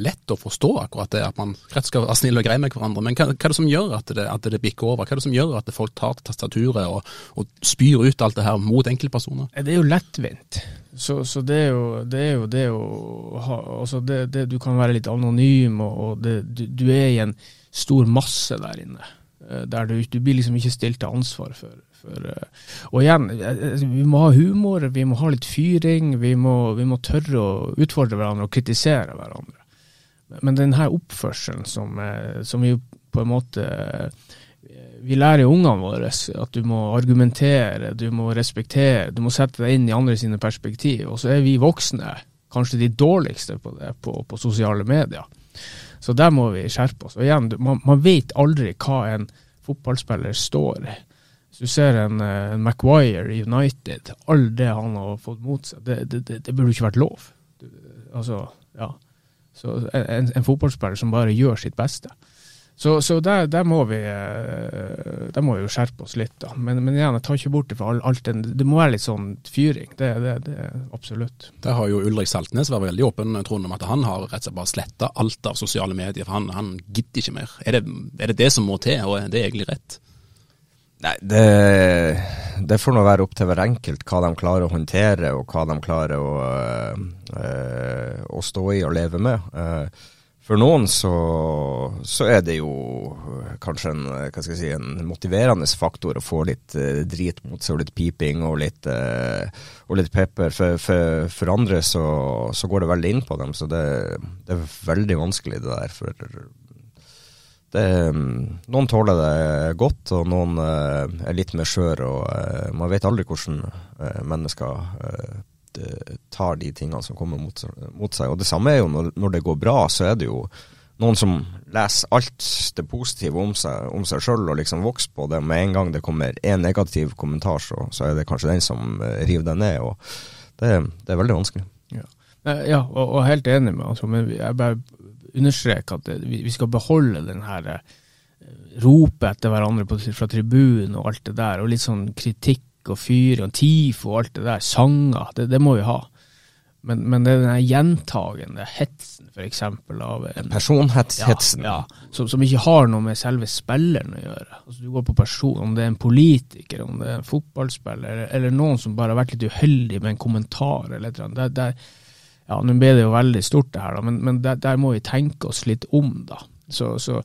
lett å forstå akkurat det, at man rett skal være snill og grei med hverandre. Men hva, hva, er det som gjør at det, at det, bikker over? Hva er det som gjør at folk tar til tastaturet og, og, spyr ut alt det her mot enkeltpersoner? Det er jo lettvint. Så, så det, er jo, det, er jo, det å ha Altså, det, Du kan være litt anonym, og, og du, du er i en stor masse der inne. Eh, der du, du blir liksom ikke stilt til ansvar for, for uh, Og igjen, eh, vi må ha humor, vi må ha litt fyring, vi må, vi må tørre å utfordre hverandre og kritisere hverandre. Men den her oppførselen som, som vi på en måte vi lærer ungene våre at du må argumentere, du må respektere, du må sette deg inn i andre sine perspektiv. Og så er vi voksne kanskje de dårligste på det på, på sosiale medier. Så der må vi skjerpe oss. Og igjen, man, man vet aldri hva en fotballspiller står i. Hvis du ser en, eh, en Maguire i United, alt det han har fått mot seg, det, det, det, det burde ikke vært lov. Altså, ja. Så en, en, fotballspiller som bare gjør sitt beste. Så, så der, der, må vi, eh, der må vi jo skjerpe oss litt, da. Men, men igjen, jeg tar ikke bort det for alt den Det må være litt sånn fyring. Det, det, det absolutt. Der har jo Ulrik Saltnes vært veldig åpen, Trond, om at han har rett og slett bare sletta alt av sosiale medier. For han, han gidder ikke mer. Er det, er det det som må til, og er det egentlig rett? Nei, det, det får nå være opp til hver enkelt hva de klarer å håndtere, og hva de klarer å, øh, å stå i og leve med. Uh, for noen så, så, er det jo kanskje en, si, en motiverende faktor å få litt drit mot seg, og litt piping og litt, og litt pepper. For, for, for andre så, så, går det veldig inn på dem, så det, det er veldig vanskelig det der. For det, noen tåler det godt, og noen uh, er litt mer skjør, og man vet aldri hvordan mennesker Eh, tar de tingene som kommer mot, mot, seg. Og Det samme er jo når, når, det går bra, så er det jo noen som leser alt det positive om seg, sjøl og liksom vokser på det. Med en gang det kommer én negativ kommentar, så, så, er det kanskje den som eh, river deg ned. og Det, det er veldig vanskelig. Ja, ja og, og, helt enig med altså, men jeg bare understreker at vi, skal beholde den her eh, ropet etter hverandre på, fra tribunen og alt det der, og litt sånn kritikk og fyring og TIFO og alt det der, sanger, det, det må vi ha. Men, men det er den gjentagende hetsen, f.eks. av en Personhetsen. Ja, ja som, som, ikke har noe med selve spilleren å gjøre. Altså, du går på person, om det er en politiker, om det er en fotballspiller, eller, eller noen som bare har vært litt uheldig med en kommentar eller et eller annet. Ja, Nå ble det jo veldig stort, det her, da, men, men der, der, må vi tenke oss litt om, da. Så, så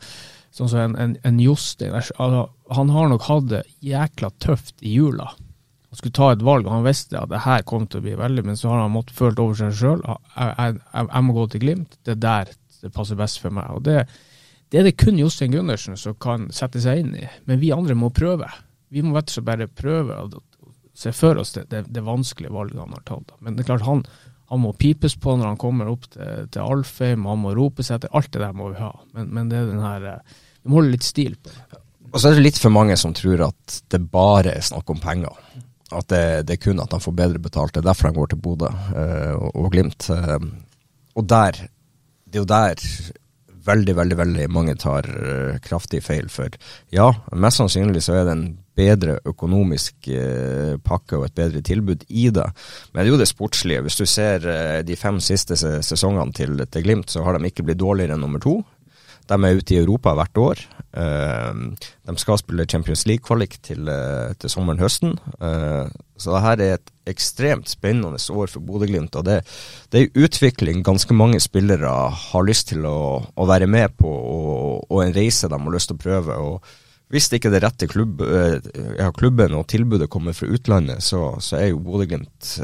sånn som en, en, en Jostein altså, Han har nok hatt det jækla tøft i jula han skulle ta et valg, og han visste at det her kom til å bli veldig, men så har han måttet følt over seg sjøl. Jeg, jeg, jeg, må gå til Glimt. Det er der det passer best for meg. Og det, det er det kun Jostein Gundersen som kan sette seg inn i. Men vi andre må prøve. Vi må rett bare prøve å se for oss det, det, det, vanskelige valget han har tatt. Men det er klart, han, han må pipes på når han kommer opp til, til Alfheim, han må rope seg etter. Alt det der må vi ha. Men, men det er den her eh, Vi må holde litt stil på det. Og så er det litt for mange som tror at det bare er snakk om penger. At det, det, er kun at han får bedre betalt. Det er derfor han går til Bodø øh, og, og, Glimt. Øh, og der, det er jo der veldig, veldig veldig mange tar øh, kraftig feil. For ja, mest sannsynlig så er det en bedre økonomisk pakke og et bedre tilbud i det. Men det er jo det sportslige. Hvis du ser de fem siste sesongene til, til Glimt, så har de ikke blitt dårligere enn nummer to. De er ute i Europa hvert år. Eh, de skal spille Champions League-kvalik til, eh, til sommeren-høsten. Eh, så dette er et ekstremt spennende år for Bodø-Glimt. Og det, det er en utvikling ganske mange spillere har lyst til å, å være med på, og, og, en reise de har lyst til å prøve. og hvis det ikke er det rette klubb, ja, klubben og tilbudet kommer fra utlandet, så, så er jo Bodø-Glimt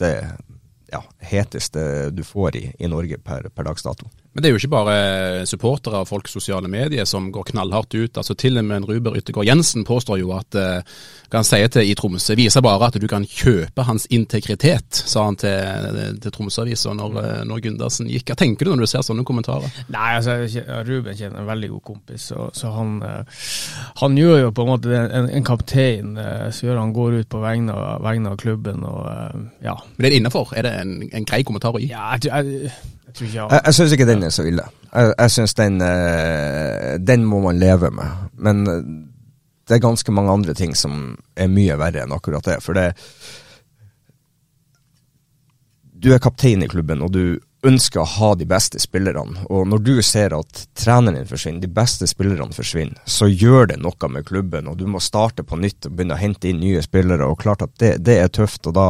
det ja, heteste du får i, i Norge per, per dags dato. Men det er jo ikke bare supportere av folk sosiale medier som går knallhardt ut. altså Til og med en Ruber Yttergård Jensen påstår jo at kan han sier til i Tromsø viser bare at du kan kjøpe hans integritet, sa han til, til Tromsø-avisa når, eh, når Gundersen gikk. Hva tenker du når du ser sånne kommentarer? Nei, altså Ruben kjenner en veldig god kompis, så, så han, uh, han, gjør jo på en måte en, en kaptein så gjør han går ut på vegne av, vegne av klubben og ja. Men det er innafor? Er det en, en grei kommentar å gi? Ja, jeg, jeg jeg, jeg, syns ikke den er så ille. Jeg, jeg syns den uh, Den må man leve med. Men uh, det er ganske mange andre ting som er mye verre enn akkurat det. For det Du er kaptein i klubben, og du ønsker å ha de beste spillerne. Og når du ser at treneren din forsvinner, de beste spillerne forsvinner, så gjør det noe med klubben, og du må starte på nytt og begynne å hente inn nye spillere. Og klart at det, det er tøft, og da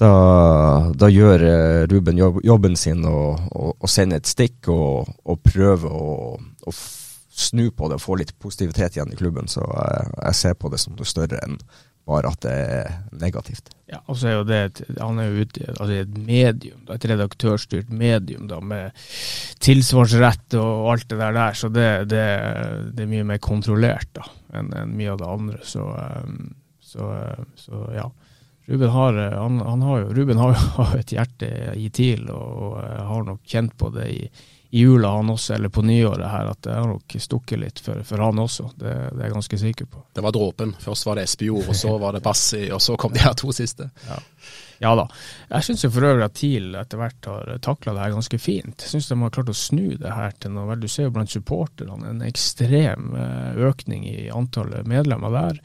da, da gjør eh, Ruben jobb, jobben sin og, og, og sender et stikk og, og prøver å, snu på det og få litt positivitet igjen i klubben. Så jeg, jeg ser på det som noe større enn bare at det er negativt. Ja, og så er jo det et, Han er jo ute i altså et medium, et redaktørstyrt medium da, med tilsvarsrett og alt det der, der så det, det, det er mye mer kontrollert da, enn enn mye av det andre. Så, um, så, så ja. Ruben har, uh, han, han har jo, Ruben har jo et hjerte i TIL, og uh, har nok kjent på det i, i jula han også, eller på nyåret her, at det har nok stukket litt for, for han også. Det, det er jeg ganske sikker på. Det var dråpen. Først var det Espejord, og så var det Bassi, og så kom de her to siste. Ja da. Jeg syns for øvrig at TIL etter hvert har takla det her ganske fint. Jeg syns de har klart å snu det her til noe. Du ser jo blant supporterne en ekstrem eh, økning i antallet medlemmer der.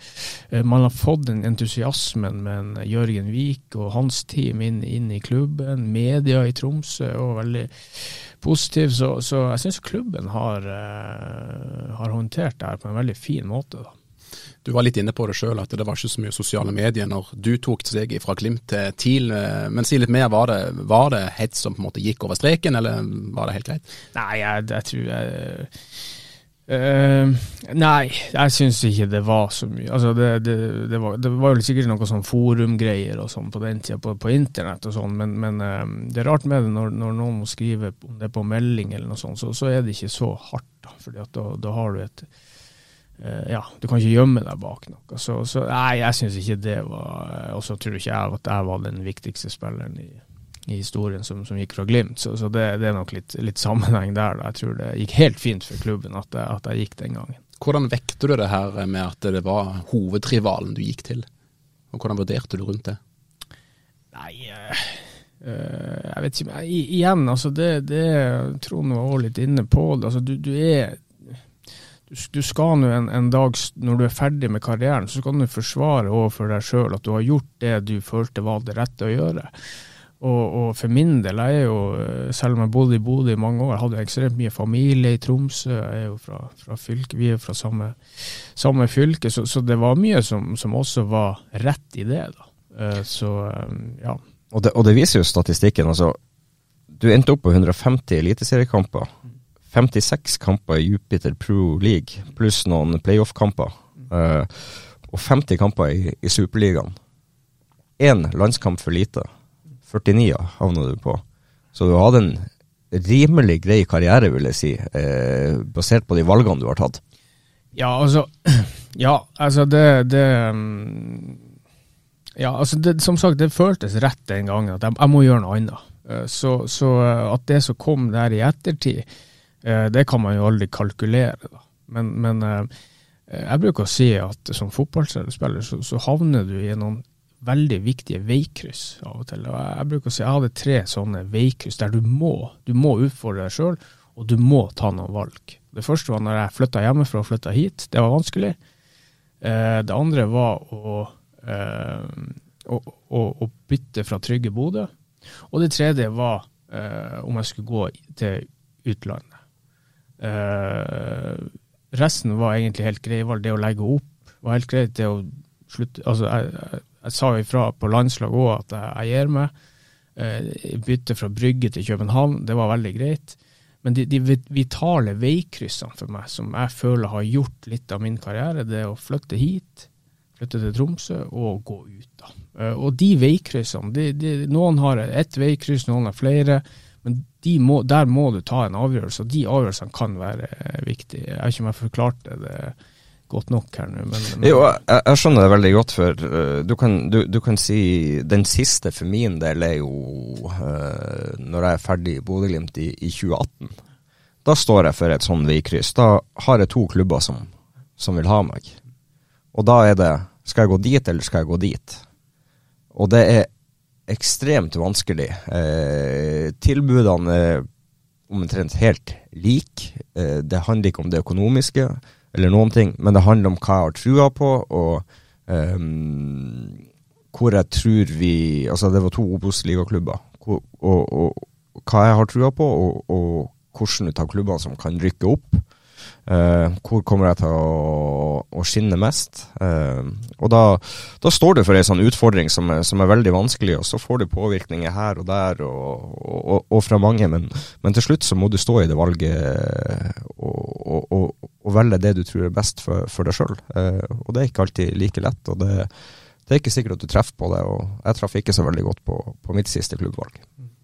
Eh, Man har fått den entusiasmen med en Jørgen Vik og hans team inn, inn i klubben. Media i Tromsø og veldig positiv. Så, så jeg syns klubben har, eh, har håndtert det her på en veldig fin måte. da. Du var litt inne på det sjøl, at det var ikke så mye sosiale medier når du tok steget fra Glimt til TIL. eh, Men si litt mer, var det, var det hets som på en måte gikk over streken, eller var det helt greit? Nei, jeg, jeg tror jeg eh, Nei, jeg syns ikke det var så mye. Altså, det, det, det, var, det var jo sikkert noe sånn forumgreier og sånn på den tida, på, på internett og sånn, men, men uh, det er rart med det når, når noen skrive om det på melding eller noe sånt, så, så er det ikke så hardt, da. fordi da, da har du et uh, ja, du kan ikke gjemme deg bak noe. Så, så nei, jeg syns ikke det var eh, Og så tror ikke jeg at jeg var den viktigste spilleren i, i historien som, som gikk fra Glimt, så, så det, det er nok litt, litt sammenheng der. Da. Jeg tror det gikk helt fint for klubben at jeg, at jeg gikk den gangen. Hvordan vekter du det her med at det var hovedrivalen du gikk til? Og hvordan vurderte du rundt det? Nei, eh, jeg vet ikke. i- Igjen, altså det, det Trond var også litt inne på det. Altså du, du er du, du skal nå en, en dag, når du er ferdig med karrieren, så skal du forsvare overfor deg sjøl at du har gjort det du følte var det rette å gjøre. Og, og for min del, jeg er jo, eh, selv om jeg bodde i Bodø i mange år, hadde jeg ekstremt mye familie i Tromsø. Jeg er jo fra, fra fylke, vi er fra samme, samme fylke, så, så det var mye som, som også var rett i det. da. Eh, Så eh, ja. Og det, og det viser jo statistikken. altså Du endte opp på 150 eliteseriekamper. 56 kamper i Jupiter Pro League, pluss noen playoff-kamper. og 50 kamper i, i Superligaen. Én landskamp for lite. 49 havna du på. Så du hadde en rimelig grei karriere, vil jeg si, eh, basert på de valgene du har tatt. Ja, altså Ja, altså det, det um, Ja, altså det, som sagt, det føltes rett den gangen at jeg, jeg må gjøre noe annet. Eh, Så, så eh, at det som kom der i ettertid, eh, det kan man jo aldri kalkulere. Da. Men, men jeg bruker å si at som fotballspiller så, så havner du i noen veldig viktige veikryss av og til. Og jeg, bruker å si jeg hadde tre sånne veikryss der du må, du må utfordre deg sjøl, og du må ta noen valg. Det første var når jeg flytta hjemmefra og flytta hit. Det var vanskelig. Eh, det andre var å, eh, å, å, å bytte fra trygge Bodø. Og det tredje var eh, om jeg skulle gå til utlandet. Resten var egentlig helt grei. Det å legge opp var helt greit. Det å slutte Altså, jeg, jeg, sa ifra på landslag òg at jeg, gir meg. Jeg bytte fra Brygge til København, det var veldig greit. Men de, de vitale veikryssene for meg, som jeg føler har gjort litt av min karriere, det er å flytte hit, flytte til Tromsø og gå ut. da. Eh, Og de veikryssene, de, de, noen har ett veikryss, noen har flere, men må, der må du ta en avgjørelse, og de avgjørelsene kan være eh, viktige. Jeg har ikke om jeg forklarte det godt nok her nå, men, men Jo, jeg, jeg skjønner det veldig godt, for uh, du, kan, du, du kan si Den siste for min del er jo uh, når jeg er ferdig i Bodø-Glimt i, i 2018. Da står jeg for et sånn veikryss. Da har jeg to klubber som, som vil ha meg. Og da er det Skal jeg gå dit, eller skal jeg gå dit? Og det er ekstremt vanskelig. Eh, tilbudene er omtrent helt like. Eh, det handler ikke om det økonomiske eller noen ting, men det handler om hva jeg har trua på, og um, hvor jeg tror vi Altså, det var to Obos-ligaklubber. Og, og, og hva jeg har trua på, og, og ut av klubbene som kan rykke opp. Eh, hvor kommer jeg til å å skinne mest. Uh, og da, da, står du for ei sånn utfordring som er, som er, veldig vanskelig, og så får du påvirkninger her og der og, og, og fra mange. Men, men, til slutt så må du stå i det valget og, og velge det du tror er best for, for deg sjøl. Uh, og det er ikke alltid like lett. og det, det er ikke sikkert at du treffer på det, og jeg traff ikke så veldig godt på, på mitt siste klubbvalg.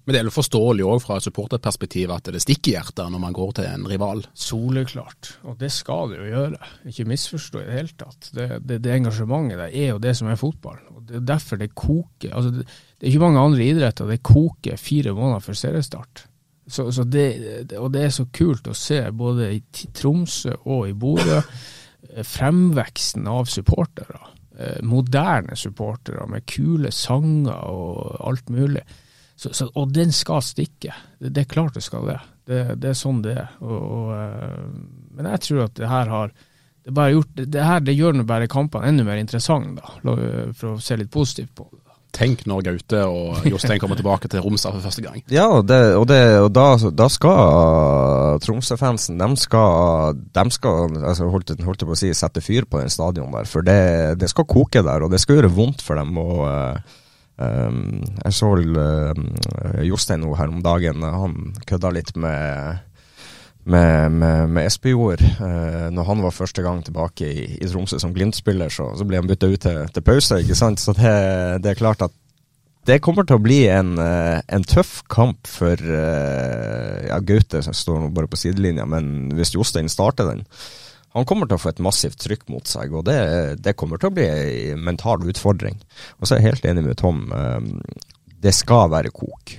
Men det er jo forståelig òg fra et supporterperspektiv at det stikker i hjertet når man går til en rival? Soleklart, og det skal det jo gjøre. Ikke misforstå i det hele tatt. Det, det, det engasjementet der er jo det som er fotball. og Det er derfor det koker. Altså, det, det, er ikke mange andre idretter det koker fire måneder før seriestart. Så, så og det er så kult å se, både i Tromsø og i Bodø, eh, fremveksten av supportere. Eh, moderne supportere med kule sanger og alt mulig. Så, så, og den skal stikke. Det, det, er klart det skal det. Det, det er sånn det er. Og, og, eh, men jeg tror at det her har det, bare gjort, det, her det gjør bare kampene enda mer interessante, for å se litt positivt på det. Tenk når Gaute og Jostein kommer tilbake til Romsdal for første gang. Ja, det, og, det, og da, da, skal Tromsø-fansen De skal, de skal altså holdt, holdt på å si, sette fyr på den stadion der. For det, det skal koke der, og det skal gjøre vondt for dem. og uh, Um, jeg så uh, Jostein nå her om dagen, han kødda litt med med, med, med Espejord. Uh, når han var første gang tilbake i, i Tromsø som Glimt-spiller, så, så, ble han bytta ut til, til, pause. ikke sant? Så det, det, er klart at det kommer til å bli en, uh, en tøff kamp for uh, ja, Gaute, som står nå bare på sidelinja, men hvis Jostein starter den, han kommer til å få et massivt trykk mot seg, og det, det kommer til å bli en mental utfordring. Og så er jeg helt enig med Tom. Um, det skal være kok,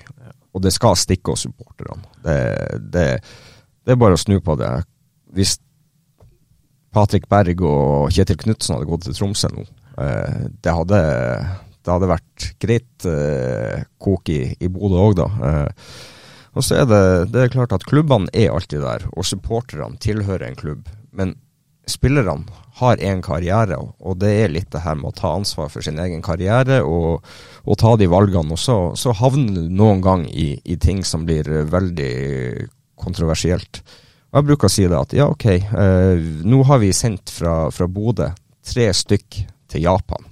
og det skal stikke hos supporterne. Det, det, det, er bare å snu på det. Hvis Patrick Berg og Kjetil Knutsen hadde gått til Tromsø nå, uh, det hadde, det hadde vært greit uh, kok i, i Bodø òg, da. Og så er det, det er klart at klubbene er alltid der, og supporterne tilhører en klubb. Men spillerne har en karriere, og det er litt det her med å ta ansvar for sin egen karriere og, og ta de valgene. Og så, så havner du noen gang i, i, ting som blir veldig kontroversielt. Og Jeg bruker å si det at ja, ok, eh, nå har vi sendt fra, fra Bodø tre stykk til Japan.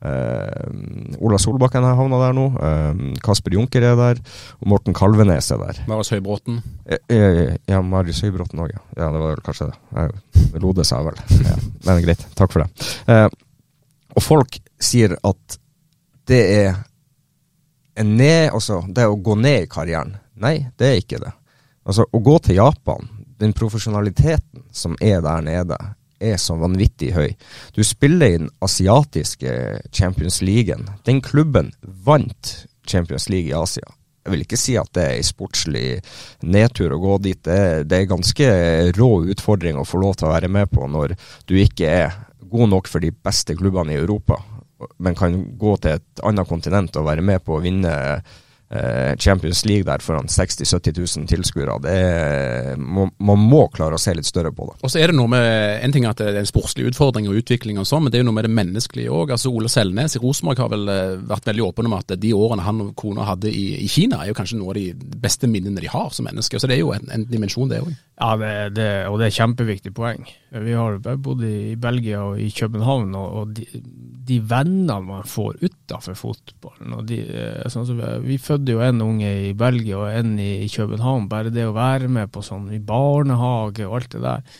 Uh, Ola Solbakken har havna der nå. Uh, Kasper Junker er der. Og Morten Kalvenes er der. Marius Høybråten? Uh, ja, Marius Høybråten òg, ja. ja. Det var vel kanskje det. Lode seg vel. Ja. Men greit, takk for det. og folk sier at det er en ned, altså det å gå ned i karrieren. Nei, det er ikke det. Altså, å gå til Japan, den profesjonaliteten som er der nede, er så vanvittig høy. Du spiller i den asiatiske Champions League. Den klubben vant Champions League i Asia. Jeg vil ikke si at det er en sportslig nedtur å gå dit. Det er, det er ganske rå utfordring å få lov til å være med på når du ikke er god nok for de beste klubbene i Europa, men kan gå til et annet kontinent og være med på å vinne Champions League der foran 60 000-70 000 tilskuere. Man må klare å se litt større på det. Og så er det noe med, En ting er at det er en sportslig utfordring og utvikling, og sånn, men det er jo noe med det menneskelige òg. Altså, Ole Selnes i Rosenborg har vel eh, vært veldig åpen om at de årene han og kona hadde i, i, Kina, er jo kanskje noe av de beste minnene de har som mennesker. Så det er jo en, en dimensjon, det òg. Ja, det, det, og det er kjempeviktig poeng. Vi har bodd i Belgia og i København, og, og de, de, vennene man får utafor fotballen og de, eh, sånn som vi, vi fødte jo en unge i Belgia og en i, København. Bare det å være med på sånn i barnehage og alt det der.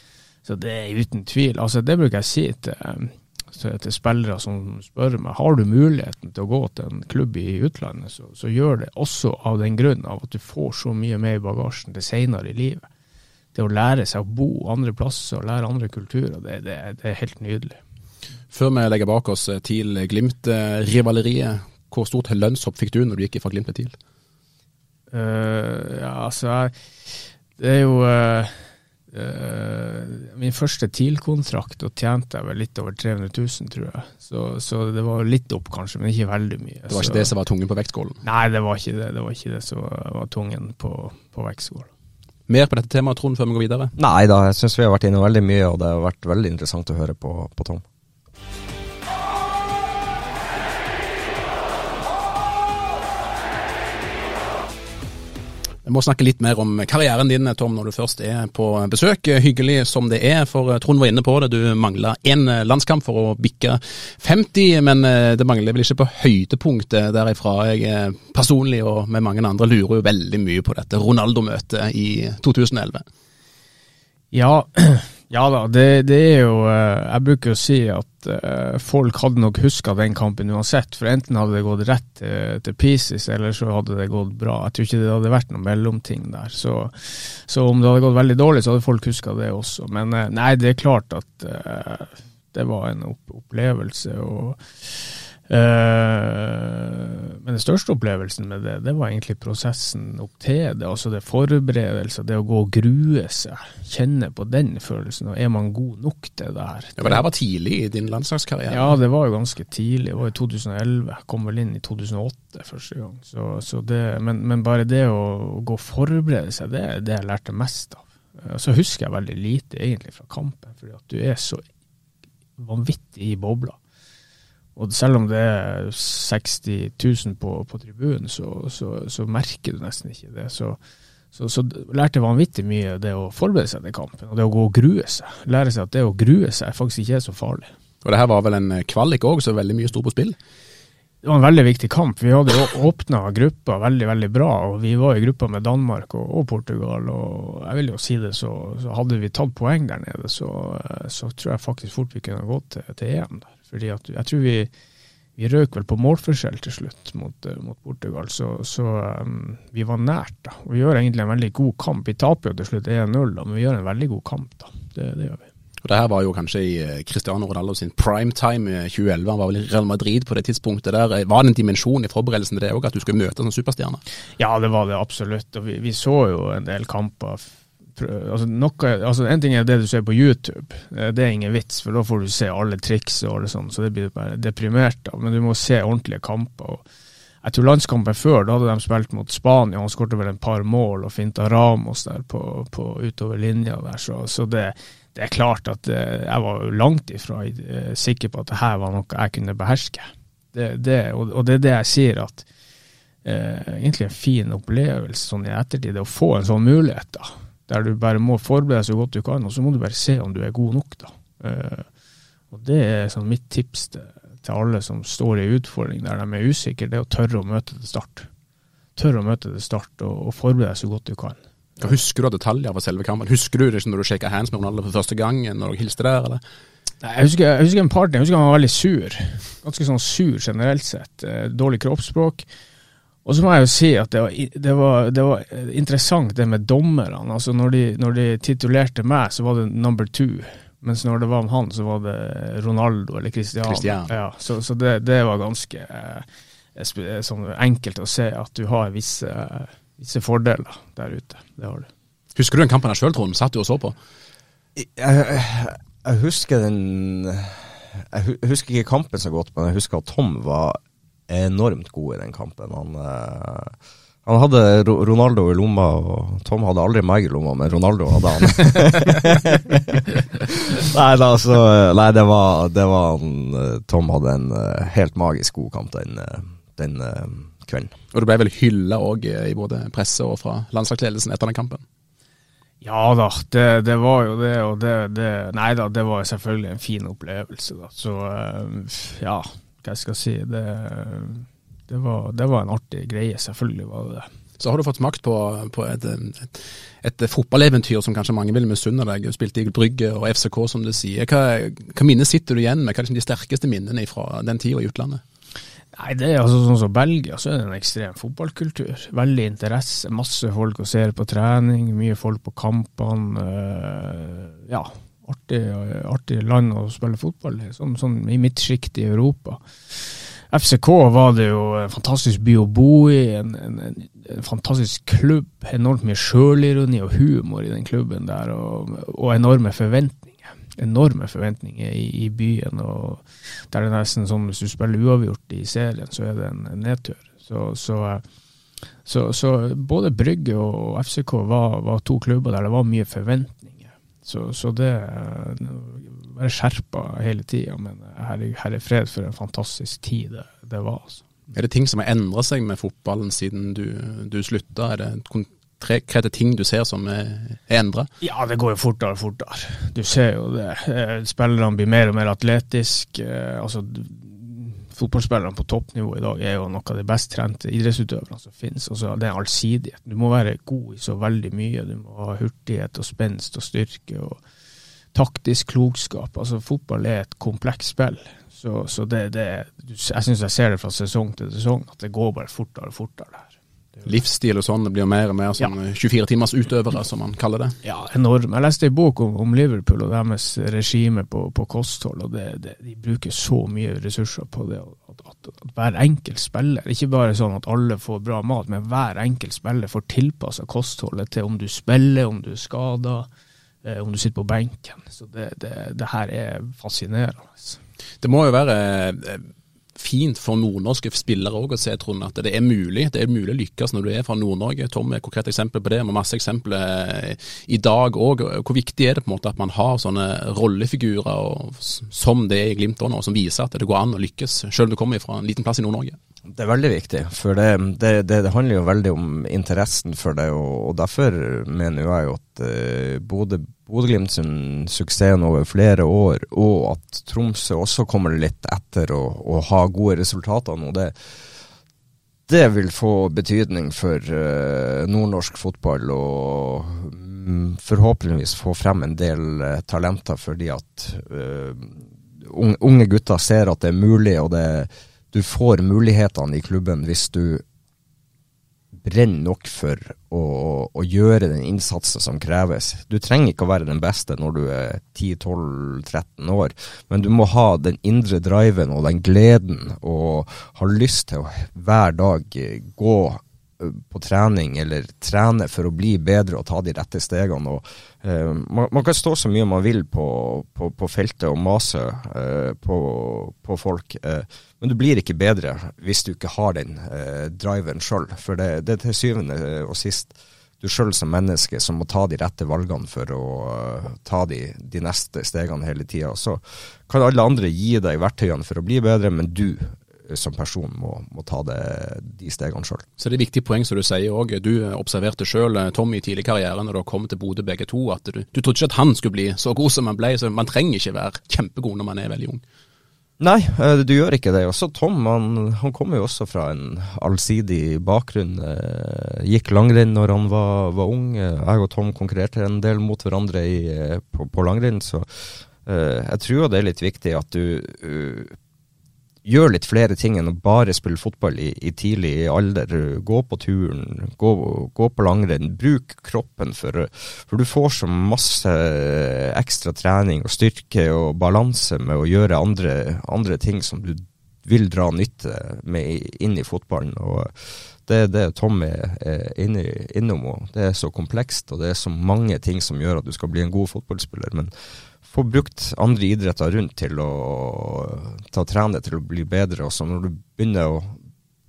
Så det er uten tvil. Altså, det bruker jeg si til, til, til spillere som spør meg har du muligheten til å gå til en klubb i utlandet, så, så gjør det også av den grunn av at du får så mye med i bagasjen til seinere i livet det å lære seg å bo andre plasser og lære andre kulturer, det, det, det er helt nydelig. Før vi legger bak oss eh, TIL-Glimt-rivaleriet, hvor stort lønnshopp fikk du når du gikk fra Glimt til TIL? Uh, ja, altså Det er jo uh, uh, Min første TIL-kontrakt, og tjente jeg vel litt over 300 000, tror jeg. Så, så, det var litt opp, kanskje, men ikke veldig mye. Det var ikke så, det som var tungen på vektskålen? Nei, det var ikke det. Det var ikke det som var tungen på, på vektskålen. Mer på dette temaet, Trond, før vi går videre? Nei da, jeg syns vi har vært inne veldig mye, og det har vært veldig interessant å høre på, på Tom. Vi må snakke litt mer om karrieren din, Tom, når du først er på besøk. Hyggelig som det er, for Trond var inne på det. Du mangla én landskamp for å bikke 50, men det mangler vel ikke på høydepunktet derifra. Jeg personlig og med mange andre lurer jo veldig mye på dette Ronaldo-møtet i 2011. Ja, ja da, det, det, er jo Jeg bruker å si at uh, folk hadde nok huska den kampen uansett. For enten hadde det gått rett til, til pieces, eller så hadde det gått bra. Jeg tror ikke det hadde vært noen mellomting der. Så, så om det hadde gått veldig dårlig, så hadde folk huska det også. Men uh, nei, det er klart at det var en opplevelse. og men den største opplevelsen med det, det var egentlig prosessen opp til det. Altså det forberedelser, det å gå og grue seg. Kjenne på den følelsen. og Er man god nok til det her? Ja, men det her var tidlig i din landslagskarriere? Ja, det var jo ganske tidlig. Det var i 2011. Jeg Kom vel inn i 2008 første gang. Så, så det, men, men, bare det å gå og forberede seg, det er det jeg lærte mest av. Så husker jeg veldig lite egentlig fra kampen, fordi at du er så vanvittig i bobla. Og selv om det er 60 000 på, på tribunen, så, så, så, merker du nesten ikke det. Så, så, så lærte jeg vanvittig mye det å forberede seg til kampen, og det å gå og grue seg. Lære seg at det å grue seg faktisk ikke er så farlig. Og det her var vel en kvalik òg, så veldig mye sto på spill? Det var en veldig viktig kamp. Vi hadde åpna gruppa veldig veldig bra. og Vi var i gruppa med Danmark og, og Portugal. og jeg vil jo si det, så, så hadde vi tatt poeng der nede, så, så, tror jeg faktisk fort vi kunne gått til, til EM der. Fordi at jeg tror vi, vi røk vel på målforskjell til slutt mot, uh, mot Portugal, så, så um, vi var nært. da. Og Vi gjør egentlig en veldig god kamp. Vi taper jo til slutt 1-0, men vi gjør en veldig god kamp. da. Det, det, gjør vi. Og Det her var jo kanskje i eh, Cristiano Ronaldo sin primetime i 2011. Han var vel i Real Madrid på det tidspunktet. der. Var det en dimensjon i forberedelsen til det òg, at du skulle møte en superstjerne? Ja, det var det absolutt. Og vi, vi så jo en del kamper altså, noe, altså En ting er det du ser på YouTube, eh, det er ingen vits, for da får du se alle triks og alle sånt, så det blir bare deprimert av. Men du må se ordentlige kamper. og jeg tror landskampen før, da hadde de spilt mot Spania, han skåret vel en par mål og finta Ramos der på, på utover linja der, så, så det, det, er klart at det, jeg var langt ifra eh, sikker på at det her var noe jeg kunne beherske. Det, og, og, det er det jeg sier, at eh, egentlig en fin opplevelse sånn i ettertid, det å få en sånn mulighet. da der du bare må forberede deg så godt du kan, og så må du bare se om du er god nok. da. Uh, og Det er sånn mitt tips til, til, alle som står i utfordring der de er usikre, det er å tørre å møte til start. Tørre å møte til start og, og forberede deg så godt du kan. Hva Husker du av detaljer fra selve kampen? Husker du det når du shaka hands med Ronaldo for første gang, når dere hilste der? eller? Nei, jeg husker, jeg husker en partner, jeg husker han var veldig sur. Ganske sånn sur generelt sett. Eh, dårlig kroppsspråk. Og så må jeg jo si at det var, det var, det var interessant det med dommerne. Altså når de, når de, titulerte meg, så var det number two. Mens når det var om han, så var det Ronaldo eller Cristiano. Christian. Ja, så, så det, det, var ganske eh, sånn enkelt å se at du har visse, visse, fordeler der ute. Det har du. Husker du den kampen jeg sjøl, Trond? Satt du og så på? Jeg, jeg, jeg husker den Jeg husker ikke kampen så godt, men jeg husker at Tom var enormt god i den kampen. Han, eh, han hadde Ronaldo i lomma, og Tom hadde aldri meg i lomma, men Ronaldo hadde han. nei, da, så, nei det, var, det var han, eh, Tom hadde en uh, helt magisk god kamp den, den uh, kvelden. Og du ble vel hylla òg i både presse og fra landslagsledelsen etter den kampen? Ja da, det, det, var jo det, og det, det Nei da, det var selvfølgelig en fin opplevelse, da. Så uh, ja, hva jeg skal si. Det, det, var, det, var, en artig greie, selvfølgelig var det det. Så har du fått smakt på, på et, et, et, fotballeventyr som kanskje mange vil misunne deg. Du spilte i Brygge og FCK, som du sier. Hva, hva minner sitter du igjen med? Hva er liksom de sterkeste minnene fra den tida i utlandet? Nei, det er altså Sånn som Belgia, så er det en ekstrem fotballkultur. Veldig interesse. Masse folk å se på trening, mye folk på kampene. Øh, ja, artig, artig land å spille fotball i, sånn, sånn i midtsjiktet i Europa. FCK var det jo en fantastisk by å bo i, en, en, en fantastisk klubb. Enormt mye sjølironi og humor i den klubben der, og, og enorme forventninger. Enorme forventninger i, i, byen. og Der er nesten sånn hvis du spiller uavgjort i serien, så er det en, en nedtur. Så, så, så, så, både Brygge og FCK var, var to klubber der det var mye forventninger så, så det Være skjerpa hele tida, men herre, her, er fred for en fantastisk tid det, det var. altså. Er det ting som har endra seg med fotballen siden du, du slutta? Er det konkrete ting du ser som er, er endra? Ja, det går jo fortere og fortere. Du ser jo det. Eh, spillerne blir mer og mer atletiske. Eh, altså, fotballspillerne på toppnivå i dag er jo noe av de best trente idrettsutøverne som finnes. Altså, det er allsidighet. Du må være god i så veldig mye. Du må ha hurtighet og spenst og styrke og taktisk klokskap. Altså, fotball er et komplekst spill. Så, så det, det, jeg syns jeg ser det fra sesong til sesong, at det går bare fortere og fortere. Livsstil og sånn, det blir mer og mer sånn ja. 24-timers utøvere, som man kaller det? Ja, enorm. Jeg leste en bok om, om Liverpool og deres regime på, på kosthold, og det, det, de bruker så mye ressurser på det. At, at, at, hver enkelt spiller, ikke bare sånn at alle får bra mat, men hver enkelt spiller får tilpassa kostholdet til om du spiller, om du er skada, eh, om du sitter på benken. Så det, det her er fascinerende. Det må jo være eh, fint for nordnorske spillere òg å se Trond, at det er mulig. Det er mulig å lykkes når du er fra Nord-Norge. Tom er et konkret eksempel på det, med masse eksempler eh, i dag òg. Hvor viktig er det på en måte at man har sånne rollefigurer som det er i Glimt nå, som viser at det går an å lykkes, selv om du kommer fra en liten plass i Nord-Norge? Det er veldig viktig, for det, det, det, handler jo veldig om interessen for det. Og, og derfor mener jeg jo at uh, både Bodø-Glimt sin suksess over flere år, og at Tromsø også kommer litt etter å, og ha gode resultater nå, det, det vil få betydning for uh, nordnorsk fotball. Og um, forhåpentligvis få frem en del uh, talenter fordi at unge gutter ser at det er mulig, og det, du får mulighetene i klubben hvis du brenner nok for å, å, gjøre den innsatsen som kreves. Du trenger ikke å være den beste når du er 10-12-13 år, men du må ha den indre driven og den gleden og ha lyst til å hver dag gå på trening eller trene for å bli bedre og ta de rette stegene. Og, uh, man, man, kan stå så mye man vil på, på, på feltet og mase uh, på, på, folk, uh, men du blir ikke bedre hvis du ikke har den driven sjøl. For det, det er til syvende og sist du sjøl som menneske som må ta de rette valgene for å ta de, de neste stegene hele tida. Så kan alle andre gi deg verktøyene for å bli bedre, men du som person må, må ta det, de stegene sjøl. Så det er et viktig poeng som du sier òg. Du observerte sjøl eh, Tommy tidlig i karrieren når du kom til Bodø begge to, at du, du trodde ikke at han skulle bli så god som han ble. så Man trenger ikke være kjempegod når man er veldig ung. Nei, eh, du gjør ikke det. Også Tom han, han kommer jo også fra en allsidig bakgrunn. Eh, gikk langrenn når han var, var ung. Jeg og Tom konkurrerte en del mot hverandre i, på, på langrenn, så jeg tror det er litt viktig at du gjør litt flere ting enn å bare spille fotball i, i tidlig alder. Gå på turen, gå, gå på langrenn. Bruk kroppen, for, for, du får så masse ekstra trening og styrke og balanse med å gjøre andre, andre ting som du vil dra nytte med inn i fotballen. og det er det Tom er, er inne, innom. Og det er så komplekst, og det er så mange ting som gjør at du skal bli en god fotballspiller. Men få brukt andre idretter rundt til å ta trene til å bli bedre. Og så når du begynner å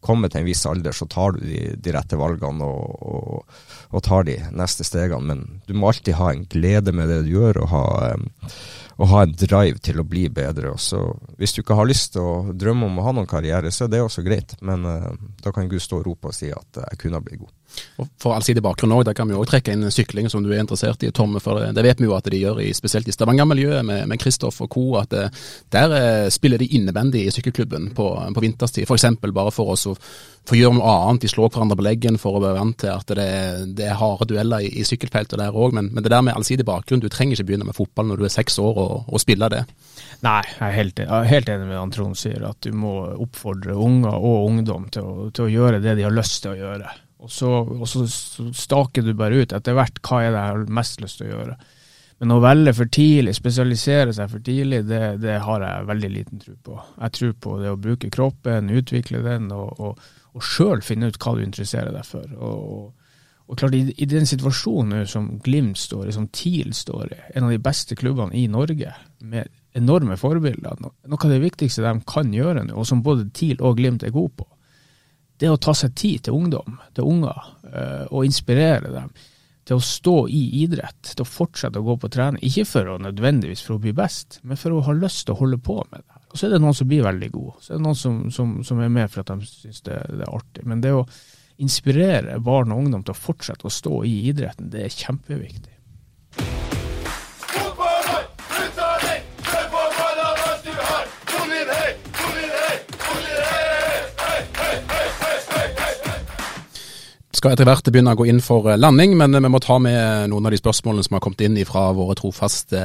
komme til en viss alder, så tar du de, de rette valgene og, og, og, tar de neste stegene. Men du må alltid ha en glede med det du gjør, og ha, og ha en drive til å bli bedre. Og så, hvis du ikke har lyst til å drømme om å ha noen karriere, så er det også greit. Men uh, da kan Gud stå og rope og si at jeg kunne ha blitt god. Og For allsidig bakgrunn òg, der kan vi òg trekke inn sykling, som du er interessert i, Tomme. For det, det vet vi jo at de gjør, i, spesielt i Stavanger-miljøet med Kristoff og co. At det, eh, der eh, spiller de innebandy i sykkelklubben på, på vinterstid. F.eks. bare for oss å få gjøre noe annet. De slår hverandre på leggen for å være vant til at det, det er harde dueller i, i sykkelfeltet der òg. Men, men, det der med allsidig bakgrunn, du trenger ikke begynne med fotball når du er seks år og, og spille det. Nei, jeg er helt, jeg er helt enig med han Trond sier, at du må oppfordre unger og ungdom til å, til å gjøre det de har lyst til å gjøre. Og så, og så, staker du bare ut etter hvert hva er det jeg har mest lyst til å gjøre. Men å velge for tidlig, spesialisere seg for tidlig, det, det har jeg veldig liten tro på. Jeg tror på det å bruke kroppen, utvikle den, og, og, og sjøl finne ut hva du interesserer deg for. Og, og klart, i, i, den situasjonen som Glimt står i, som TIL står i, en av de beste klubbene i Norge, med enorme forbilder, noe av det viktigste de kan gjøre nå, og som både TIL og Glimt er gode på, det å ta seg tid til ungdom, til unger, uh, og inspirere dem til å stå i idrett, til å fortsette å gå på trening. Ikke for å nødvendigvis for å bli best, men for å ha lyst til å holde på med det. Og så er det noen som blir veldig gode. Så er det noen som, som, som er med for at de syns det, det, er artig. Men det å inspirere barn og ungdom til å fortsette å stå i idretten, det er kjempeviktig. Skal etter hvert begynne å gå inn for landing, men vi må ta med noen av de spørsmålene som har kommet inn fra våre trofaste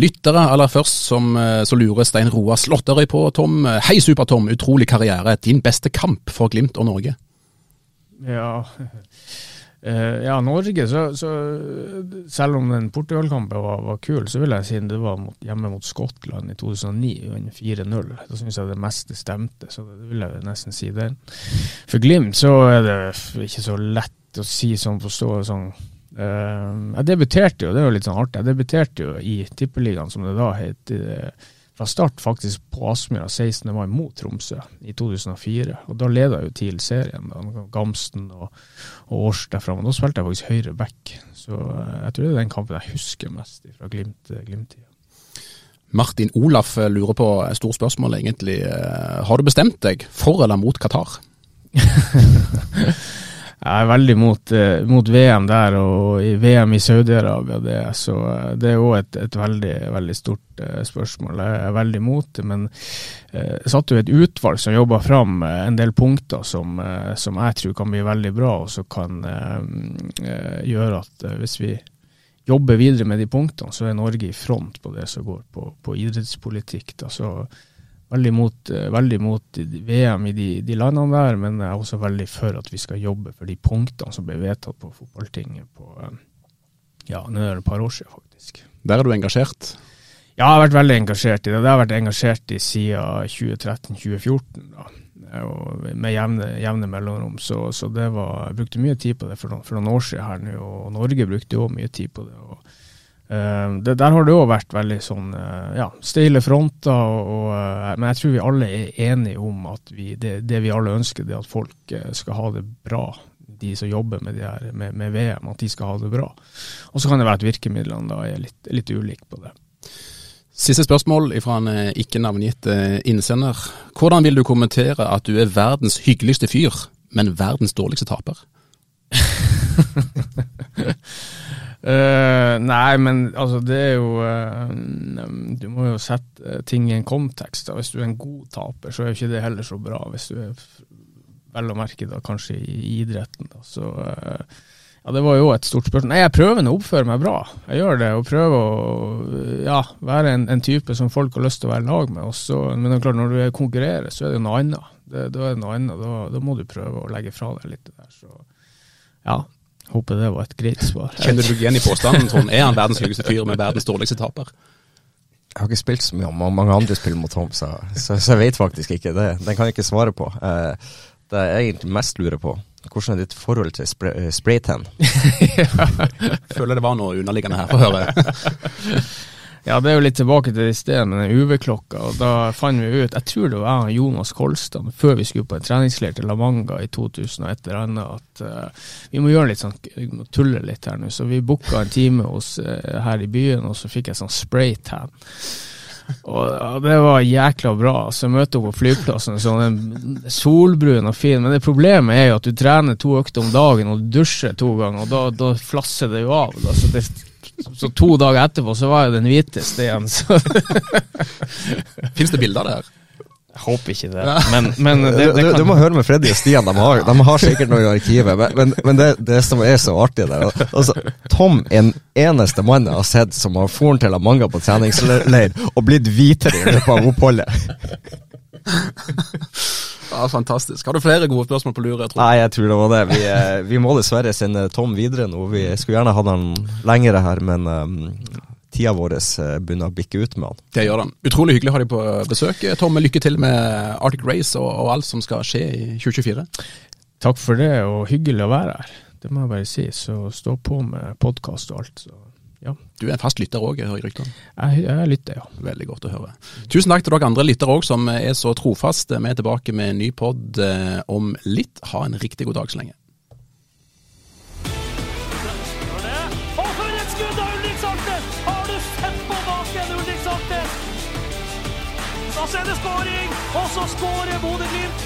lyttere. Aller først som, eh, så lurer Stein Roar Slåtterøy på, Tom. Hei Super-Tom, utrolig karriere. Din beste kamp for Glimt og Norge? Ja, Eh, ja Norge, så, så selv om den Portugal-kampen var, var kul, så vil jeg si det var mot, hjemme mot Skottland i 2009, 4-0. Da syns jeg det meste stemte, så det vil jeg nesten si det. For Glimt så er det ikke så lett å si sånn forstå sånn. Eh, jeg debuterte jo, det er jo litt sånn artig, jeg debuterte jo i Tippeligaen, som det da het. eh, fra start faktisk på Aspmyra 16. mai mot Tromsø i 2004. Og da leda jeg jo TIL serien. da, Gamsten og, og Års derfra. Men da spilte jeg faktisk høyre back. Så eh, jeg tror det er den kampen jeg husker mest fra Glimt. Glimt-tida. Martin Olaf lurer på, et stort spørsmål egentlig. Eh, Har du bestemt deg for eller mot Qatar? Jeg er veldig mot, eh, mot VM der og i VM i Saudi-Arabia. Så eh, det er òg et, et, veldig, veldig stort eh, spørsmål. Jeg er veldig mot det. Men jeg satte jo et utvalg som jobba fram en del punkter som, som, jeg tror kan bli veldig bra, og som kan gjøre at hvis vi jobber videre med de punktene, så er Norge i front på det som går på, på idrettspolitikk. Da. Så veldig mot, veldig mot VM i de, de, landene der, men jeg er også veldig for at vi skal jobbe for de punktene som ble vedtatt på fotballtinget på ja, nå er det et par år siden, faktisk. Der er du engasjert? Ja, jeg har vært veldig engasjert i det. Det har jeg vært engasjert i siden 2013-2014. Med jevne, jevne mellomrom. Så, så, det var, jeg brukte mye tid på det for noen, for noen år siden her nå, og Norge brukte òg mye tid på det. og det, der har det òg vært veldig sånn uh, ja, steile fronter, og, og, uh, men jeg tror vi alle er enige om at vi, det, det, vi alle ønsker, det er at folk skal ha det bra. De som jobber med, her, med, med VM, at de skal ha det bra. Og så kan det være at virkemidlene da er litt, litt ulike på det. Siste spørsmål fra en ikke navngitt innsender. Hvordan vil du kommentere at du er verdens hyggeligste fyr, men verdens dårligste taper? Uh, nei, men altså, det er jo uh, Du må jo sette ting i en kontekst. Da. Hvis du er en god taper, så er jo ikke det heller så bra. Hvis du er vel å merke da, kanskje i idretten. Da. Så uh, ja, det var jo et stort spørsmål. Nei, jeg prøver å oppføre meg bra. Jeg gjør det, og prøver å ja, være en, en, type som folk har lyst til å være lag med. Også, men det er klart, når du konkurrerer, så er det noe annet. Det, da er det noe annet. Da, da, må du prøve å legge fra deg litt der. Så ja, Håper det var et greit svar. Kjenner du igjen i påstanden, Trond? Er han verdens hyggeligste fyr med verdens dårligste taper? Jeg har ikke spilt så mye om mange andre spiller mot Tom, så, så, så, jeg vet faktisk ikke det. Den kan jeg ikke svare på. Eh, det jeg egentlig mest lurer på, hvordan er ditt forhold til spray, spraytan? Føler det var noe underliggende her, for å høre. Ja, det er jo litt tilbake til det stedet med den UV-klokka. og Da fant vi ut, jeg tror det var Jonas Kolstad, før vi skulle på en treningsleir til La Manga i 2000 og et eller annet, at uh, vi må gjøre litt sånn, vi må tulle litt her nå. Så vi booka en time hos, uh, her i byen, og så fikk jeg sånn spraytan. Og Det var jækla bra. Så jeg møtte opp på flyplassen sånn solbrun og fin. Men det problemet er jo at du trener to økter om dagen og du dusjer to ganger, og da, da flasser det jo av. Da. Så det så to dager etterpå så var jeg den hviteste igjen. Fins det bilder der? Jeg håper ikke det. Men, men det, det kan... du, du, må høre med Freddy og Stian, de har, de har sikkert noe i arkivet. Men, men det, det, som er så artig der altså, Tom er den eneste mannen jeg har sett som har foren til Amanga Manga på treningsleir og blitt hvitere i løpet av oppholdet. Ja, Fantastisk. Har du flere gode spørsmål på lur? Nei, jeg tror det var det. Vi, eh, vi, må dessverre sende Tom videre nå. Vi skulle gjerne hatt han lengre her, men um, tida vår eh, begynner å bikke ut med han. Det gjør han. Utrolig hyggelig å ha deg på besøk. Tom, lykke til med Arctic Race og, og alt som skal skje i 2024. Takk for det, og hyggelig å være her. Det må jeg bare si. Så stå på med podkast og alt. så ja. Du er en fast lytter òg, hører jeg ryktene? Jeg, jeg lytter, ja. Veldig godt å høre. Tusen takk til dere andre lyttere òg som er så trofaste. Vi er tilbake med en ny pod eh, om litt. Ha en riktig god dag så lenge. Så er det skåring, og så skårer Bodø-Glimt.